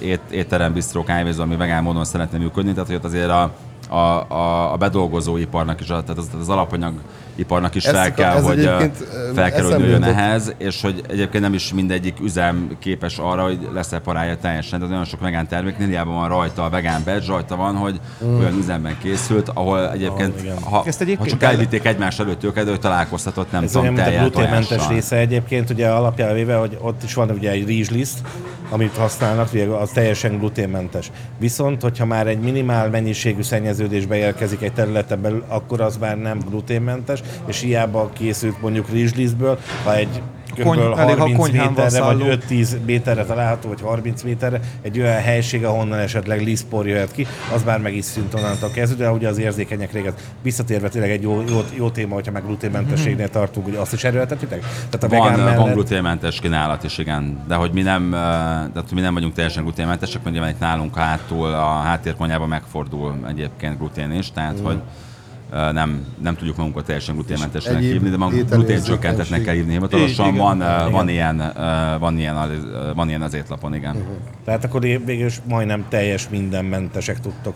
F: ét, étterem, bistró, kávézó, ami vegán módon szeretne működni, tehát hogy ott azért a, a, a, a bedolgozóiparnak is, a- tehát az, az alapanyagiparnak is
B: Ezt
F: fel kell,
B: ez
F: hogy,
B: egyébként,
F: fel kell, hogy
B: eszembe
F: jöjjön
B: jutott.
F: ehhez, és hogy egyébként nem is mindegyik üzem képes arra, hogy leszeparálja teljesen. Tehát nagyon sok vegán terméknél hiába van rajta a vegán badge, rajta van, hogy
B: Mm.
F: olyan üzemben készült, ahol egyébként,
G: igen.
F: ha,
C: Ezt
F: ha
C: egyébként
F: csak
C: el-
F: elvitték egymás előtt őket, de hogy találkoztatott, nem
G: Ez
F: tudom,
G: olyan, mint a
F: teljel
G: gluténmentes része egyébként, ugye alapjában véve, hogy ott is van ugye egy rizsliszt, amit használnak, ugye az teljesen gluténmentes. Viszont, hogyha már egy minimál mennyiségű szennyeződésbe érkezik egy területen belül, akkor az már nem gluténmentes, és hiába készült mondjuk rizslisztből, ha egy kb.
C: elég, ha
G: 30
C: konyhán van
G: méterre, vagy
C: szálló.
G: 5-10 méterre található, vagy 30 méterre, egy olyan helység, ahonnan esetleg lisztpor jöhet ki, az már meg is szűnt onnantól kezdve, de ugye az érzékenyek réget visszatérve tényleg egy jó, jó, jó téma, hogyha meg gluténmentességnél tartunk, hogy azt is erőltetitek? Tehát a vegán
F: Van,
G: mellett...
F: van gluténmentes kínálat is, igen. De hogy mi nem, de hogy mi nem vagyunk teljesen gluténmentesek, mert nyilván itt nálunk hátul a háttérkonyában megfordul egyébként glutén is, tehát hogy eh, nem, nem tudjuk magunkat teljesen gluténmentesnek hívni, de magunk gluténcsökkentetnek kell hívni hivatalosan. Van,
G: igen.
F: van, ilyen, van, ilyen, az- van ilyen az étlapon, igen.
G: Tehát akkor végül is majdnem teljes mindenmentesek tudtok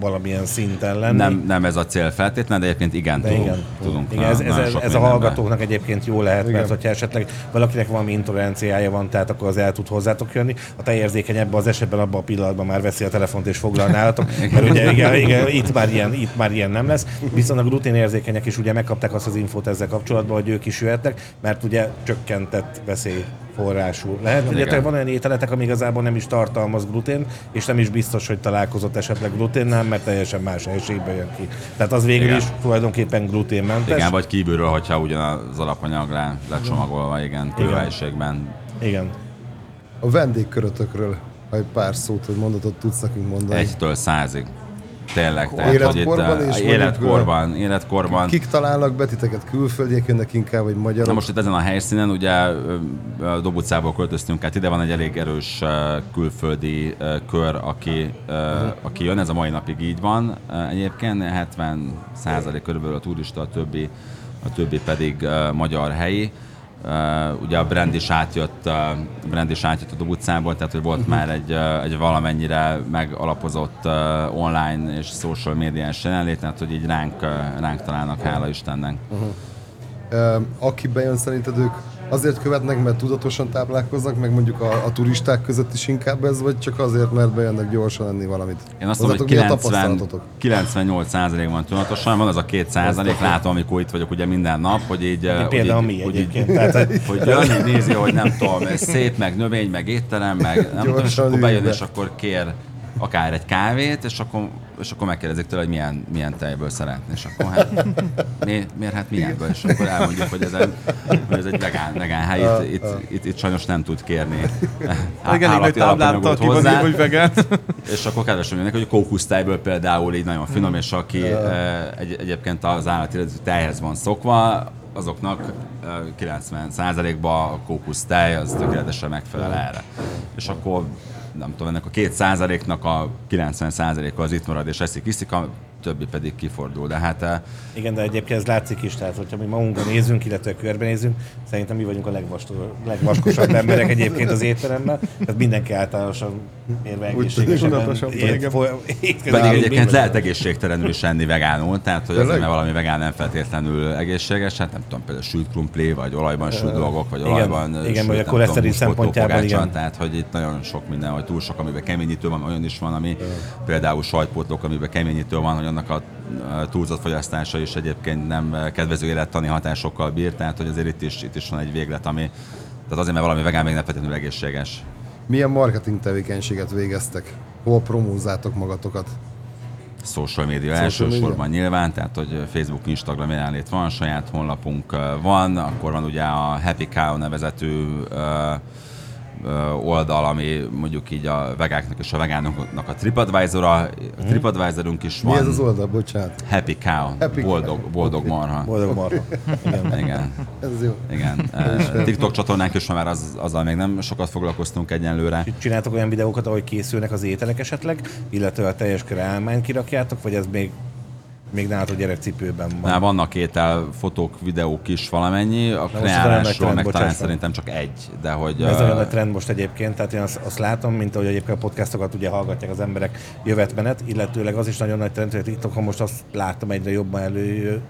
G: valamilyen szinten lenni.
F: Nem, nem ez a cél feltétlen, de egyébként igen,
G: De
F: tudunk.
G: igen,
F: tudunk
G: igen ez, ez, ez, a hallgatóknak egyébként jó lehet, mert hogyha esetleg valakinek valami intoleranciája van, tehát akkor az el tud hozzátok jönni. A tejérzékeny ebben az esetben abban a pillanatban már veszi a telefont és foglal nálatok, [LAUGHS] mert ugye igen, igen, itt, már ilyen, itt már ilyen nem lesz. Viszont a gluténérzékenyek is ugye megkapták azt az infót ezzel kapcsolatban, hogy ők is jöhetnek, mert ugye csökkentett veszély forrású lehet. Ugye van olyan ételetek, ami igazából nem is tartalmaz glutén, és nem is biztos, hogy találkozott esetleg gluténnel, mert teljesen más helységbe jön ki. Tehát az végül
F: Igen.
G: is tulajdonképpen gluténmentes.
F: Igen, vagy kívülről, hogyha ugyanaz alapanyag le, lecsomagolva, igen, kőhelyiségben.
G: Igen.
B: A vendégkörötökről, ha egy pár szót, vagy mondatot tudsz nekünk mondani.
F: Egytől százig. Tényleg. Tehát,
B: Életkorban
F: hogy itt,
B: és
F: és életkorban, életkorban.
B: Kik találnak be titeket? Külföldiek jönnek inkább, vagy magyarok?
F: Na most itt ezen a helyszínen ugye ö, ö, Dob utcából költöztünk át, ide van egy elég erős ö, külföldi ö, kör, aki, aki jön, ez a mai napig így van egyébként, 70 százalék körülbelül a turista, a többi, a többi pedig magyar helyi. Uh, ugye a brand is átjött, uh, brand is átjött a Dob utcából, tehát hogy volt már egy, uh, egy valamennyire megalapozott uh, online és social médiás jelenlét, tehát hogy így ránk, uh, ránk találnak, hála Istennek.
B: Ö, aki bejön, szerinted ők azért követnek, mert tudatosan táplálkoznak, meg mondjuk a, a turisták között is inkább ez, vagy csak azért, mert bejönnek gyorsan enni valamit?
F: Én azt mondom, hogy
B: Hozzátok mi a
F: 90,
B: tapasztalatotok?
F: 98% van tudatosan, van az a 2 látom, amikor itt vagyok ugye minden nap, hogy így...
G: De
F: hogy
G: például
F: így,
G: mi
F: hogy
G: egyébként.
F: Így,
G: Tehát, hogy [LAUGHS]
F: hogy jön, így nézi, hogy nem tudom, ez szép, meg növény, meg étterem, meg nem tudom, és akkor bejön, és akkor kér akár egy kávét, és akkor, és akkor megkérdezik tőle, hogy milyen, milyen tejből szeretné, és akkor hát, mi, miért hát milyenből, és akkor elmondjuk, hogy ez egy, hogy ez egy vegán, vegán hely, itt, itt, itt, itt, sajnos nem tud kérni
C: Igen, egy nagy
F: állati alapanyagot hozzá.
C: hogy vegán.
F: És akkor kedvesen jönnek, hogy a kókusztejből például így nagyon finom, és aki eh, egy, egyébként az állati tejhez van szokva, azoknak eh, 90%-ban a kókusztej az tökéletesen megfelel erre. És akkor nem tudom, ennek a két százaléknak a 90 százaléka az itt marad és eszik, iszik, a többi pedig kifordul. De hát eh,
G: Igen, de egyébként ez látszik is, tehát hogyha mi magunkra nézünk, illetve körbenézünk, szerintem mi vagyunk a legvasto- legvaskosabb emberek egyébként az étteremben, tehát mindenki általánosan érve egészségesebben
F: Pedig egyébként lehet egészségtelenül is enni vegánul, tehát hogy azért, mert valami vegán nem feltétlenül egészséges, hát nem tudom, például sült krumpli, vagy olajban sült dolgok, vagy olajban
G: igen,
F: sült,
G: vagy a
F: nem
G: koleszterin szempontjából, igen.
F: Tehát, hogy itt nagyon sok minden, hogy túl sok, amiben keményítő van, olyan is van, ami például sajtpótlók, amiben keményítő van, hogy annak a túlzott fogyasztása is egyébként nem kedvező élettani hatásokkal bír, tehát hogy azért itt is, itt is van egy véglet, ami tehát azért, mert valami vegán még nem feltétlenül egészséges.
B: Milyen marketing tevékenységet végeztek? Hol promózátok magatokat?
F: social media
B: Social
F: elsősorban
B: media?
F: nyilván, tehát hogy Facebook, Instagram jelenlét van, saját honlapunk van, akkor van ugye a Happy Cow nevezetű ö, oldal, ami mondjuk így a vegáknak és a vegánoknak a TripAdvisor-a, a TripAdvisorunk is
B: Mi
F: van.
B: ez az oldal? Bocsánat.
F: Happy Cow,
B: Happy
F: boldog,
B: Cow.
F: boldog
B: Oké.
F: marha.
G: Boldog marha. Igen. [LAUGHS]
F: Igen,
B: Ez jó.
F: igen. TikTok csatornánk is van, már az, azzal még nem sokat foglalkoztunk egyenlőre.
G: Csináltok olyan videókat, ahogy készülnek az ételek esetleg, illetve a teljes kör állmányt kirakjátok, vagy ez még, még nálatok gyerekcipőben van?
F: Már vannak étel, fotók, videók is valamennyi, a kreálásról meg talán szerintem csak egy, de hogy...
G: Ez olyan nagy trend most egyébként, tehát én azt, azt látom, mint ahogy egyébként a podcastokat ugye hallgatják az emberek jövetmenet, illetőleg az is nagyon nagy trend, hogy a TikTokon most azt látom egyre jobban elő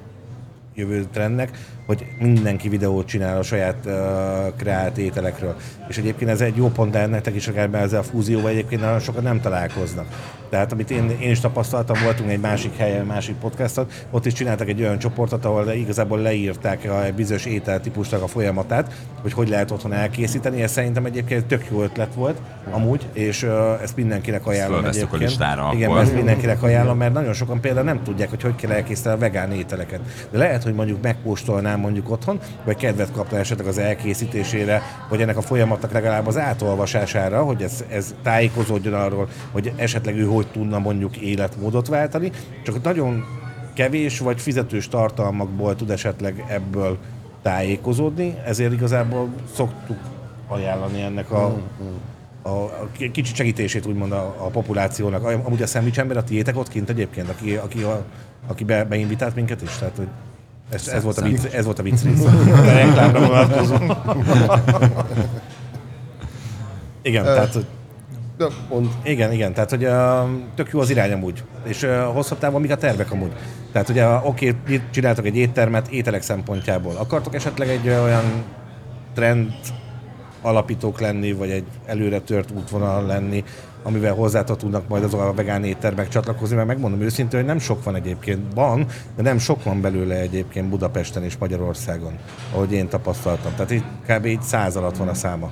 G: jövő trendnek, hogy mindenki videót csinál a saját uh, kreált ételekről. És egyébként ez egy jó pont lehet nektek is, akár ezzel a fúzióval egyébként nagyon sokan nem találkoznak. Tehát amit én, én is tapasztaltam, voltunk egy másik helyen, másik podcastot, ott is csináltak egy olyan csoportot, ahol igazából leírták a bizonyos ételtípusnak a folyamatát, hogy hogy lehet otthon elkészíteni. Ez szerintem egyébként tök jó ötlet volt, amúgy, és uh, ezt mindenkinek ajánlom
F: a
G: egyébként.
F: listára
G: Igen,
F: akkor.
G: ezt mindenkinek ajánlom, mert nagyon sokan például nem tudják, hogy hogy kell elkészíteni a vegán ételeket. De lehet, hogy mondjuk megkóstolnám mondjuk otthon, vagy kedvet kapna esetleg az elkészítésére, vagy ennek a folyamatnak legalább az átolvasására, hogy ez, ez tájékozódjon arról, hogy esetleg ő hogy tudna mondjuk életmódot váltani. Csak nagyon kevés vagy fizetős tartalmakból tud esetleg ebből tájékozódni, ezért igazából szoktuk ajánlani ennek a, a, a kicsit segítését úgymond a, a populációnak. Amúgy a szendvics ember a tiétek ott kint egyébként, aki, aki, a, aki be, beinvitált minket is? Tehát, hogy ez, ez, volt a vicc, ez volt a vicc része. [LAUGHS] A reklámra vonatkozó. Igen, tehát hogy
B: De pont.
G: igen, igen, tehát hogy uh, tök jó az irány amúgy, és uh, hosszabb távon mik a tervek amúgy. Tehát ugye uh, oké, okay, csináltok egy éttermet ételek szempontjából. Akartok esetleg egy uh, olyan trend alapítók lenni, vagy egy előre tört útvonal lenni, amivel hozzátok tudnak majd azok a vegán éttermek csatlakozni, mert megmondom őszintén, hogy nem sok van egyébként, van, de nem sok van belőle egyébként Budapesten és Magyarországon, ahogy én tapasztaltam. Tehát így kb. így száz alatt van a száma.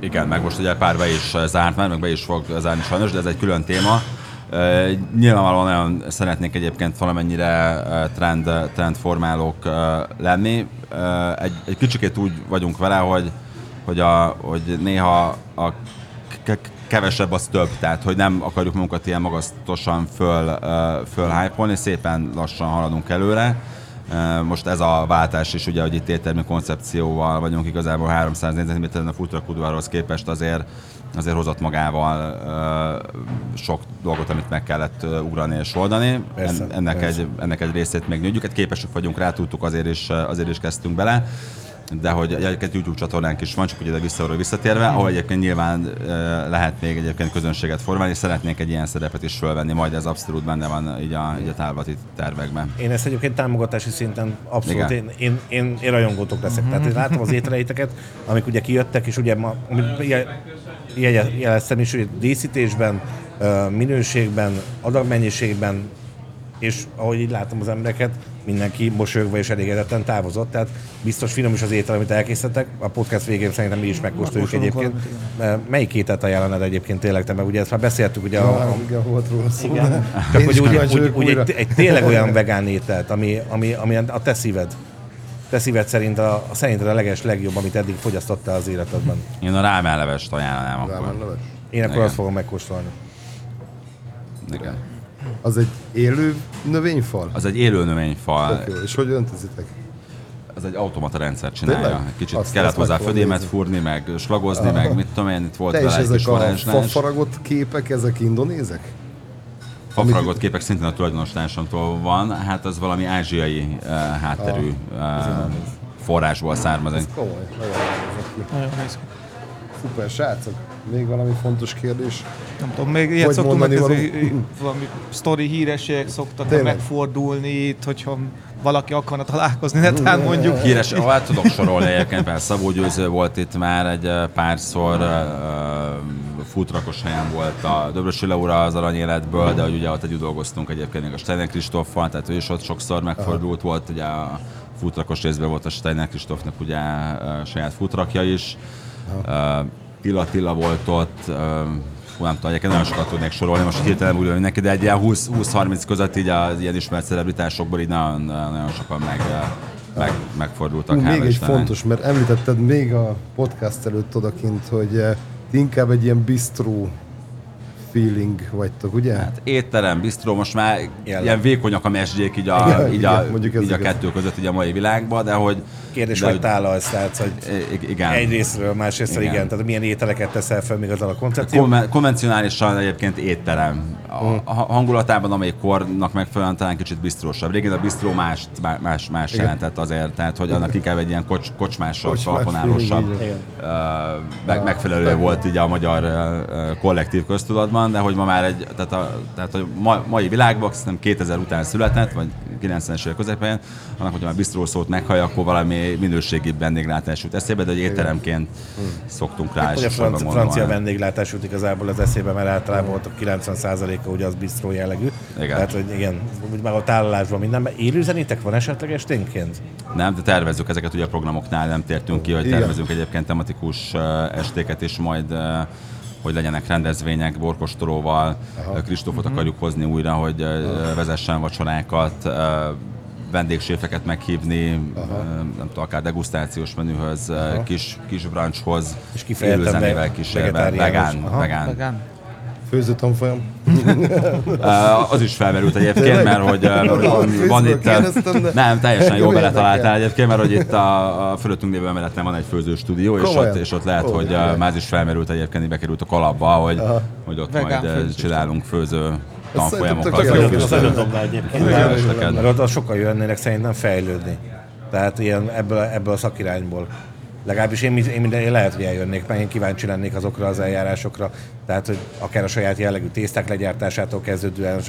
F: Igen, meg most ugye pár be is zárt már, meg be is fog zárni sajnos, de ez egy külön téma. Nyilvánvalóan nagyon szeretnék egyébként valamennyire trend, trendformálók uh, lenni. Egy, egy kicsikét úgy vagyunk vele, hogy, hogy, a, hogy néha a kevesebb az több, tehát hogy nem akarjuk magunkat ilyen magasztosan föl, fölhypolni, szépen lassan haladunk előre. Most ez a váltás is, ugye, hogy itt éttermi koncepcióval vagyunk igazából 300 négyzetméteren a futrakudvarhoz képest azért, azért hozott magával uh, sok dolgot, amit meg kellett uh, ugrani és oldani.
G: Persze,
F: En, ennek,
G: persze.
F: Egy, ennek egy részét még nőjük, hát képesek vagyunk rá, tudtuk, azért is, azért is kezdtünk bele de hogy egyébként YouTube csatornánk is van, csak ugye visszaról visszatérve, ahol egyébként nyilván lehet még egyébként közönséget formálni, és szeretnék egy ilyen szerepet is fölvenni, majd ez abszolút benne van így a, így a távlati tervekben.
G: Én ezt egyébként támogatási szinten abszolút,
F: Igen.
G: én, én, én, én rajongótok leszek. Tehát én látom az ételeiteket, amik ugye kijöttek, és ugye ma, jeleztem is, hogy díszítésben, minőségben, adagmennyiségben, és ahogy így látom az embereket, mindenki mosolyogva és elégedetten távozott, tehát biztos finom is az étel, amit elkészítettek. A podcast végén szerintem mi is megkóstoljuk egyébként.
C: valamit,
G: Melyik ételt ajánlanád egyébként tényleg te, mert ugye ezt már beszéltük, ugye a, a,
B: Igen, volt róla szó.
G: igen. Csak hogy úgy,
B: kíváncsi
G: úgy, úgy egy, egy, tényleg olyan vegán ételt, ami, ami, ami a te szíved. Te szíved szerint a, a szerinted a leges legjobb, amit eddig fogyasztottál az életedben.
F: Én a rámellevest ajánlanám akkor.
B: Rámenleves.
G: Én akkor
F: Igen.
G: azt fogom megkóstolni.
F: Igen.
B: Az egy élő növényfal?
F: Az egy élő növényfal,
B: jó. És hogy öntözitek?
F: az egy automata rendszer csinálja.
B: Tényleg?
F: Kicsit
B: Azt-
F: kellett
B: azt
F: hozzá födémet
B: nézni.
F: fúrni, meg slagozni, meg mit tudom én, itt volt
B: Te
F: vele egy kis
B: a fafaragott képek, ezek indonézek?
F: Fafaragott képek szintén a tulajdonos társamtól van, hát az valami ázsiai uh, hátterű uh, forrásból származik.
B: Ez komoly. Nagyon néznek ki.
C: Nagyon néz ki.
B: Szuper, srácok. Még valami fontos kérdés?
C: Nem tudom, még ilyet
B: Hogy
C: szoktunk
B: mondani
C: megkezdeni, [CLEARS THROAT] valami sztori hírességek szoktak
B: Tényleg?
C: megfordulni itt, hogyha valaki akarna találkozni, netán mondjuk.
F: Híres, hát tudok sorolni egyébként, persze Szabó Győző volt itt már egy párszor, uh, futrakos helyen volt a Döbrösi Laura az aranyéletből, de hogy ugye ott együtt dolgoztunk egyébként a Steiner Kristóffal, tehát ő is ott sokszor megfordult volt, ugye a futrakos részben volt a Steiner Kristófnak ugye uh, saját futrakja is, uh, Tilla Attila volt ott, Fú, nem tudom, egyébként nagyon sokat tudnék sorolni, most hirtelen úgy neki, de egy ilyen 20 20-30 között így az ilyen ismert celebritásokból így nagyon, nagyon sokan meg, meg, megfordultak.
B: Hú, még egy
F: Istennek.
B: fontos, mert említetted még a podcast előtt odakint, hogy inkább egy ilyen bistró feeling vagytok, ugye?
F: Hát étterem, bistró, most már
G: Jelen.
F: ilyen vékonyak a mesdjék így a,
B: Igen,
F: így a,
B: igen, mondjuk ez
F: így a kettő között így a mai világban, de hogy...
G: Kérdés,
F: de,
G: hogy tálalsz, tehát, hogy
F: igen.
G: egyrésztről, másrésztről igen.
F: Igen.
G: igen. Tehát milyen ételeket teszel fel még azzal a koncepció.
F: Konven- konvencionálisan egyébként étterem. A, a hangulatában, amelyik kornak megfelelően talán kicsit bistrósabb. Régen a bistró más, más, más jelentett azért, tehát hogy annak inkább egy ilyen kocs, kocsmásabb,
G: igen.
F: ö, meg, megfelelő volt így a magyar kollektív köztudatban. Van, de hogy ma már egy, tehát a, tehát a ma, mai világban, nem 2000 után született, vagy 90-es évek közepén, annak, hogyha már biztos szót meghallja, akkor valami minőségi vendéglátás jut eszébe, de egy étteremként szoktunk rá.
G: Hogy a francia, francia vendéglátás jut igazából az eszébe, mert általában ott a 90%-a ugye az bistró jellegű.
F: Igen.
G: Tehát, hogy igen, úgy már a tálalásban mindenben. Élőzenétek van esetleg esténként?
F: Nem, de tervezzük ezeket, ugye a programoknál nem tértünk ki, hogy
B: Igen.
F: tervezünk egyébként tematikus estéket is majd hogy legyenek rendezvények Borkostolóval, Kristófot akarjuk hozni újra, hogy uh, vezessen vacsorákat, uh, vendégséfeket meghívni, uh, nem tudom, akár degustációs menühöz, uh, kis, kis brunchhoz,
G: És kifejezetten vegetáriánus.
F: vegán,
G: Aha.
F: vegán.
C: Vegán.
B: Főző tanfolyam. [LAUGHS]
F: Az is felmerült egyébként, mert hogy [LAUGHS] uh,
B: Van,
F: itt...
B: De-
F: Nem, teljesen jól
B: Jó
F: beletaláltál egyébként, mert hogy itt a, a fölöttünk lévő emeleten van egy főzőstúdió, és
B: Komolyan?
F: ott, és ott lehet, hogy uh, már az is felmerült egyébként, hogy bekerült a kalapba, hogy, hogy ott
C: Vegán
F: majd csinálunk főző tanfolyamokat. főző-
G: az nagyon egyébként. Mert-
F: és
G: az sokkal jönnének szerintem fejlődni. Tehát ilyen ebből, ebből a szakirányból. Legalábbis én, én, minden, én lehet, hogy eljönnék, mert én kíváncsi lennék azokra az eljárásokra. Tehát, hogy akár a saját jellegű tészták legyártásától kezdődően,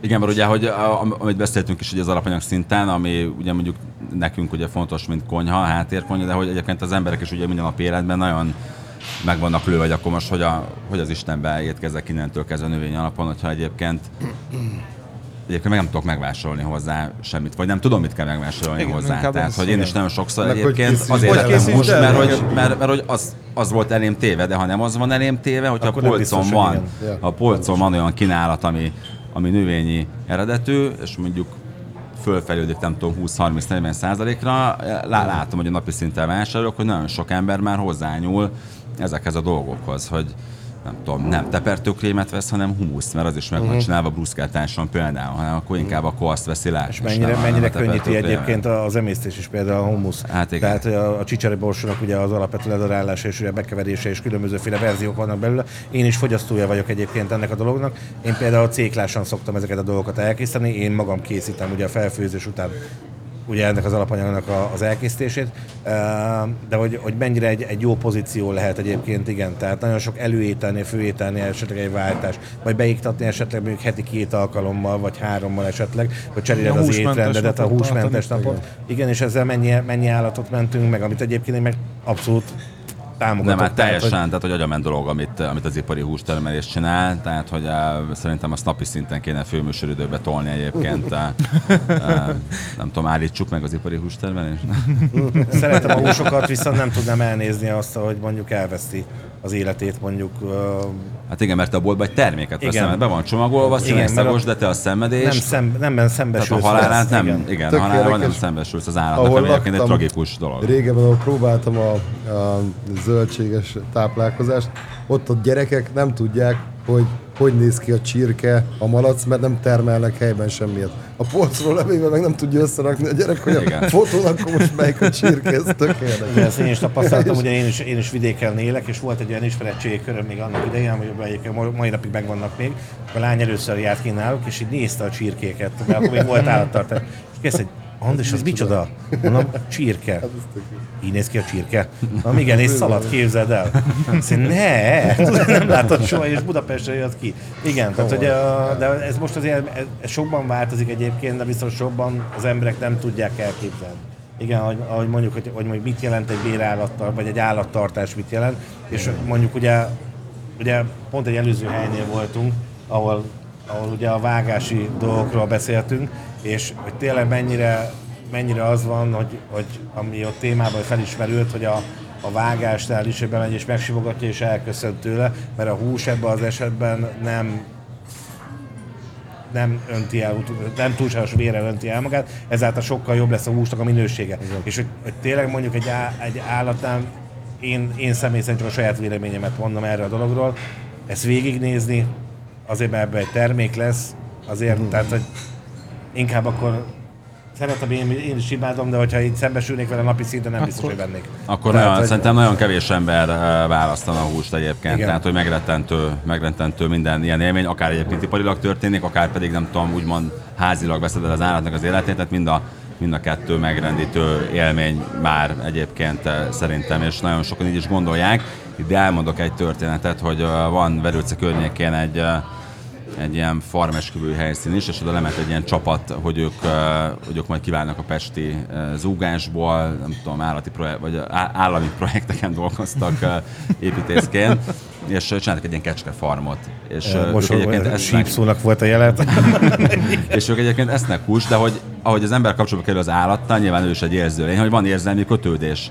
F: Igen, mert ugye, hogy amit beszéltünk is ugye az alapanyag szinten, ami ugye mondjuk nekünk ugye fontos, mint konyha, háttérkonyha, de hogy egyébként az emberek is ugye minden nap életben nagyon meg vannak lőve, hogy akkor most hogy, a, hogy az Istenbe étkezek innentől kezdve növény alapon, hogyha egyébként Egyébként meg nem tudok megvásárolni hozzá semmit, vagy nem tudom, mit kell megvásárolni
C: Igen,
F: hozzá. Tehát, hogy én is nagyon sokszor
B: Meg hogy
F: egyébként azért
B: Készítsd
F: hús,
B: el,
F: mert, hogy, mert, mert, hogy az, az volt elém téve, de ha nem az van elém téve, hogyha
G: Akkor
F: a polcon
G: hogy
F: van.
B: Ja.
F: a polcon van olyan kínálat, ami, ami növényi eredetű, és mondjuk fölfejlődik, nem tudom, 20-30-40 százalékra, lá- látom, hogy a napi szinten vásárolok, hogy nagyon sok ember már hozzányúl ezekhez a dolgokhoz, hogy nem tudom, nem tepertőkrémet vesz, hanem humuszt, mert az is meg van csinálva bruszkáltáson például, hanem akkor inkább akkor azt veszi le.
G: és mennyire, mennyire könnyíti egyébként az emésztés is például a humusz.
F: Hát igen.
G: Tehát hogy a, a csicseri borsónak ugye az alapvető ledarálása és ugye bekeverése és különbözőféle verziók vannak belőle. Én is fogyasztója vagyok egyébként ennek a dolognak. Én például céklásan szoktam ezeket a dolgokat elkészíteni. Én magam készítem ugye a felfőzés után ugye ennek az alapanyagnak a, az elkészítését, de hogy, hogy mennyire egy, egy jó pozíció lehet egyébként, igen, tehát nagyon sok előételnél, főételnél esetleg egy váltás, vagy beiktatni esetleg mondjuk heti két alkalommal, vagy hárommal esetleg, hogy cseréled az étrendedet, a húsmentes
C: tartani.
G: napot. Igen, és ezzel mennyi, mennyi állatot mentünk meg, amit egyébként én meg abszolút támogatok.
F: Nem, hát
G: Tehát,
F: teljesen,
G: hogy-
F: tehát hogy agyament dolog, amit, amit az ipari hústermelés csinál, tehát hogy uh, szerintem azt napi szinten kéne főműsoridőbe tolni egyébként. Uh, uh, nem tudom, állítsuk meg az ipari hústermelést?
G: Szeretem a húsokat, viszont nem tudnám elnézni azt, hogy mondjuk elveszti az életét mondjuk.
F: Hát igen, mert te a boltban egy terméket
G: Igen.
F: veszel, mert be van csomagolva,
G: Igen,
F: színes
G: mert a-
F: szagos, de te a szenvedés.
G: Nem, szem, nem
F: tehát
G: szembesülsz.
F: a halálát nem, igen,
B: Tök
F: a halálával nem szembesülsz az állatnak, ami egyébként egy tragikus dolog.
B: Régebben, ahol próbáltam a, a zöldséges táplálkozást, ott a gyerekek nem tudják, hogy hogy néz ki a csirke, a malac, mert nem termelnek helyben semmiet. A polcról levéve meg nem tudja összerakni a gyerek, hogy
F: Igen.
B: a fotón akkor most melyik a csirke, ez tök
G: Igen,
B: érdekes.
G: ezt én is tapasztaltam, ugye én is, én is vidéken élek, és volt egy olyan ismeretségi köröm még annak idején, hogy egyébként ma- mai napig megvannak még. A lány először járt ki náluk, és így nézte a csirkéket, mert akkor még volt állattartás. És kezdte, hogy Andris, az micsoda? Mondom, csirke. [LAUGHS] Így néz ki a csirke. Na igen, és szalad, képzeld el. Mondja, ne, nem látod soha, és Budapestre jött ki. Igen, tehát, hogy, a- de ez most azért ez sokban változik egyébként, de viszont sokban az emberek nem tudják elképzelni. Igen, ahogy, ahogy mondjuk, hogy, hogy mondjuk mit jelent egy bérállattal, vagy egy állattartás mit jelent, és mondjuk ugye, ugye pont egy előző helynél voltunk, ahol, ahol ugye a vágási dolgokról beszéltünk, és hogy tényleg mennyire, mennyire az van, hogy, hogy ami ott témában felismerült, hogy a, a vágásnál is, hogy bemegy és megsimogatja és elköszönt tőle, mert a hús ebben az esetben nem nem önti el, nem túlságos vérrel önti el magát, ezáltal sokkal jobb lesz a húsnak a minősége. És hogy, hogy tényleg mondjuk egy, á, egy állatnál, én, én személy szerint csak a saját véleményemet mondom erre a dologról, ezt végignézni, azért mert ebben egy termék lesz, azért, mm. tehát hogy inkább akkor szeretem, én, én is imádom, de hogyha így szembesülnék vele napi szinten, nem biztos, hogy vennék.
F: Akkor
G: Tehát,
F: nagyon,
G: hogy-
F: szerintem nagyon kevés ember eh, választana a húst egyébként,
G: Igen.
F: tehát hogy megrettentő, megrettentő minden ilyen élmény, akár egyébként iparilag történik, akár pedig nem tudom, úgymond házilag veszed el az állatnak az életét, tehát mind a, mind a kettő megrendítő élmény már egyébként eh, szerintem, és nagyon sokan így is gondolják. De elmondok egy történetet, hogy ö, van Verőce környékén egy egy ilyen farmesküvő helyszín is, és oda lement egy ilyen csapat, hogy ők, hogy ők majd kiválnak a pesti zúgásból, nem tudom, állati projekt, vagy állami projekteken dolgoztak építészként, és csináltak egy ilyen kecskefarmot. És ö, ők
G: Most
F: egyébként esznek,
G: volt a jelet. [LAUGHS]
F: és ők egyébként esznek húst, de hogy ahogy az ember kapcsolatba kerül az állattal, nyilván ő is egy érző lény, hogy van érzelmi kötődés.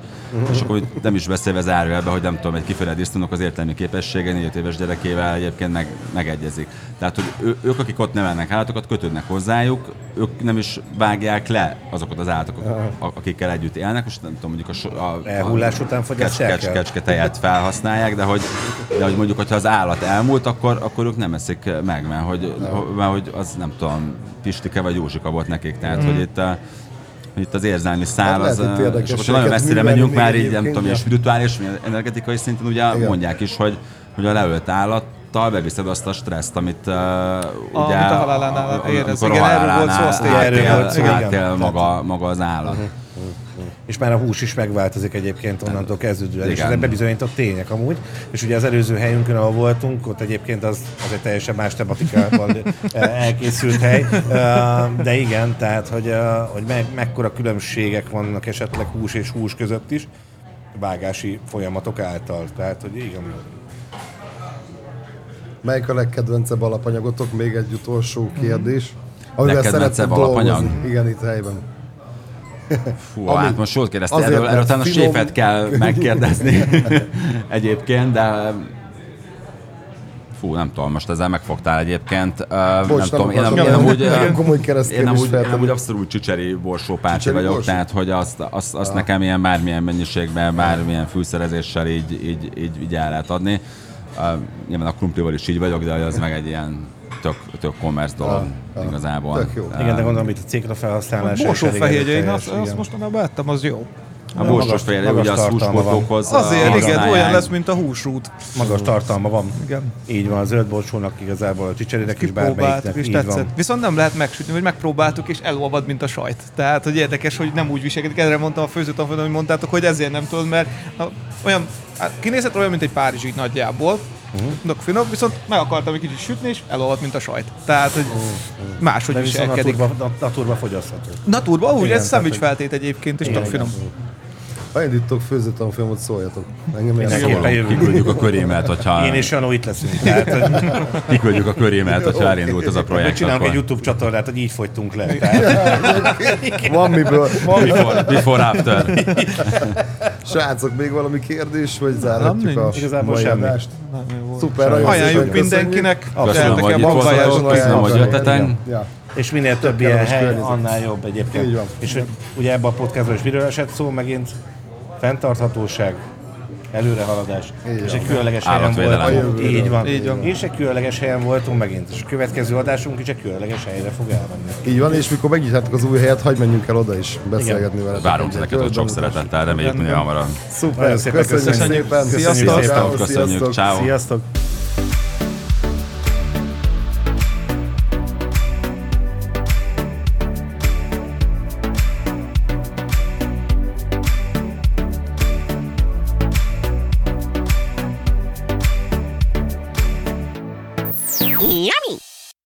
F: És akkor nem is beszélve zárójelbe, hogy nem tudom, egy kifejezett disznónak az értelmi képessége négy éves gyerekével egyébként meg, megegyezik. Tehát, hogy ő, ők, akik ott nevelnek állatokat, kötődnek hozzájuk, ők nem is vágják le azokat az állatokat, a- akikkel együtt élnek, most nem tudom, mondjuk a, so- a,
G: Elhullás után
F: kecs,
G: fogyasztják
F: kecs,
G: el?
F: kecsketejet felhasználják, de hogy, de hogy mondjuk, hogyha az állat elmúlt, akkor, akkor ők nem eszik meg, mert hogy, mert hogy az nem tudom, Pistike vagy Józsika volt nekik, tehát hogy itt a, itt az érzelmi szál,
B: Hát
F: az, és
B: érdekességeket
F: nagyon messzire megyünk már így, nem tudom, és spirituális, energetikai szinten ugye
B: Igen.
F: mondják is, hogy, hogy a leölt állattal beviszed azt a stresszt, amit uh, ugye...
C: Amit a halálánál érez. Igen, erről volt szó, azt
F: átél-
G: erről volt szó, igen.
F: átél maga, maga az állat.
G: És már a hús is megváltozik egyébként onnantól kezdődően, és ezek bebizonyított tények amúgy. És ugye az előző helyünkön, ahol voltunk, ott egyébként az, az egy teljesen más tematikával [LAUGHS] eh, elkészült hely. Eh, De igen, tehát, hogy, eh, hogy me, mekkora különbségek vannak esetleg hús és hús között is, vágási folyamatok által. Tehát, hogy igen,
B: Melyik a legkedvencebb alapanyagotok? Még egy utolsó kérdés. Amivel
F: Legkedvencebb alapanyag?
B: dolgozni. Igen, itt helyben.
F: Fú,
B: Ami-
F: hát most jól kérdezte, erről, erről talán a
B: finom-
F: séfet kell megkérdezni [LAUGHS] egyébként, de fú, nem tudom, most ezzel megfogtál egyébként. Uh, nem
B: Bocs,
F: tudom, én, nem, én
B: ilyen-
F: amúgy, én amúgy, én amúgy abszolút csicseri borsópárti vagyok,
B: borsó?
F: tehát hogy azt, azt, azt, azt nekem ilyen bármilyen mennyiségben, bármilyen fűszerezéssel így, így, így, így el lehet adni. Uh, nyilván a krumplival is így vagyok, de az meg egy ilyen tök, tök commerce dolog
B: Ah, ah,
F: igazából.
B: tök jó.
G: igen, de gondolom itt a cégre felhasználása. elég
C: Borsófehérje, én azt, azt mostanában ettem, az jó.
F: A borsófehérje,
G: magas
F: ugye az
G: van.
F: húsportókhoz
C: Azért, igen, olyan lesz, mint a húsrút.
G: Magas tartalma van.
C: Igen.
G: Így van, a zöld borsónak igazából a csicserének is bármelyiknek.
C: És
G: így
C: tetszett.
G: van.
C: Viszont nem lehet megsütni, hogy megpróbáltuk, és elolvad, mint a sajt. Tehát, hogy érdekes, hogy nem úgy viselkedik. Erre mondtam a főzőtanfolyamon, hogy mondtátok, hogy ezért nem tudod, mert a, olyan, kinézett olyan, mint egy párizsi nagyjából. Uh-huh. finom, viszont meg akartam egy kicsit sütni, és elolvadt, mint a sajt. Tehát, hogy máshogy
G: De
C: viselkedik.
G: naturba, nat- naturba fogyasztható.
C: Naturban, úgy,
G: Igen,
C: ez szendvics feltét egyébként, és tök finom.
G: igen.
B: Ha indítok főzőtanfolyamot, szóljatok. Engem
G: Mindenképpen.
F: Kiküldjük a körémet, hogyha,
G: Én és Janó itt leszünk. Tehát, [LAUGHS]
F: kiküldjük a körémet, hogyha elindult ez a projekt.
G: csinálunk egy
F: Akkor
G: YouTube csatornát, hogy így fogytunk le. Tehát, [LAUGHS]
B: Van miből.
F: before, before, after. [LAUGHS]
B: Srácok, még valami kérdés, vagy zárhatjuk
C: Nem,
B: a.
G: Igazából
B: mai
G: semmi.
B: adást? Szuper,
C: Ajánljuk mindenkinek.
F: Köszönöm, hogy itt voltatok, köszönöm, hogy jöttetek.
G: És minél több ilyen hely,
B: környezet.
G: annál jobb egyébként.
B: Így van.
G: És ugye ebben a podcastban is miről esett szó, megint fenntarthatóság, előrehaladás, és egy különleges helyen voltunk. Így van.
C: Így van.
G: És egy különleges helyen voltunk megint. És a következő adásunk is egy különleges helyre fog elmenni.
B: Így van, és mikor megnyitjátok az új helyet, hagyj menjünk el oda is beszélgetni vele.
F: Várunk titeket ott sok szeretettel, reméljük minél hamarabb.
B: Szuper, köszönjük
G: köszönjük.
B: szépen. Sziasztok.
F: Köszönjük, ciao.
G: Sziasztok!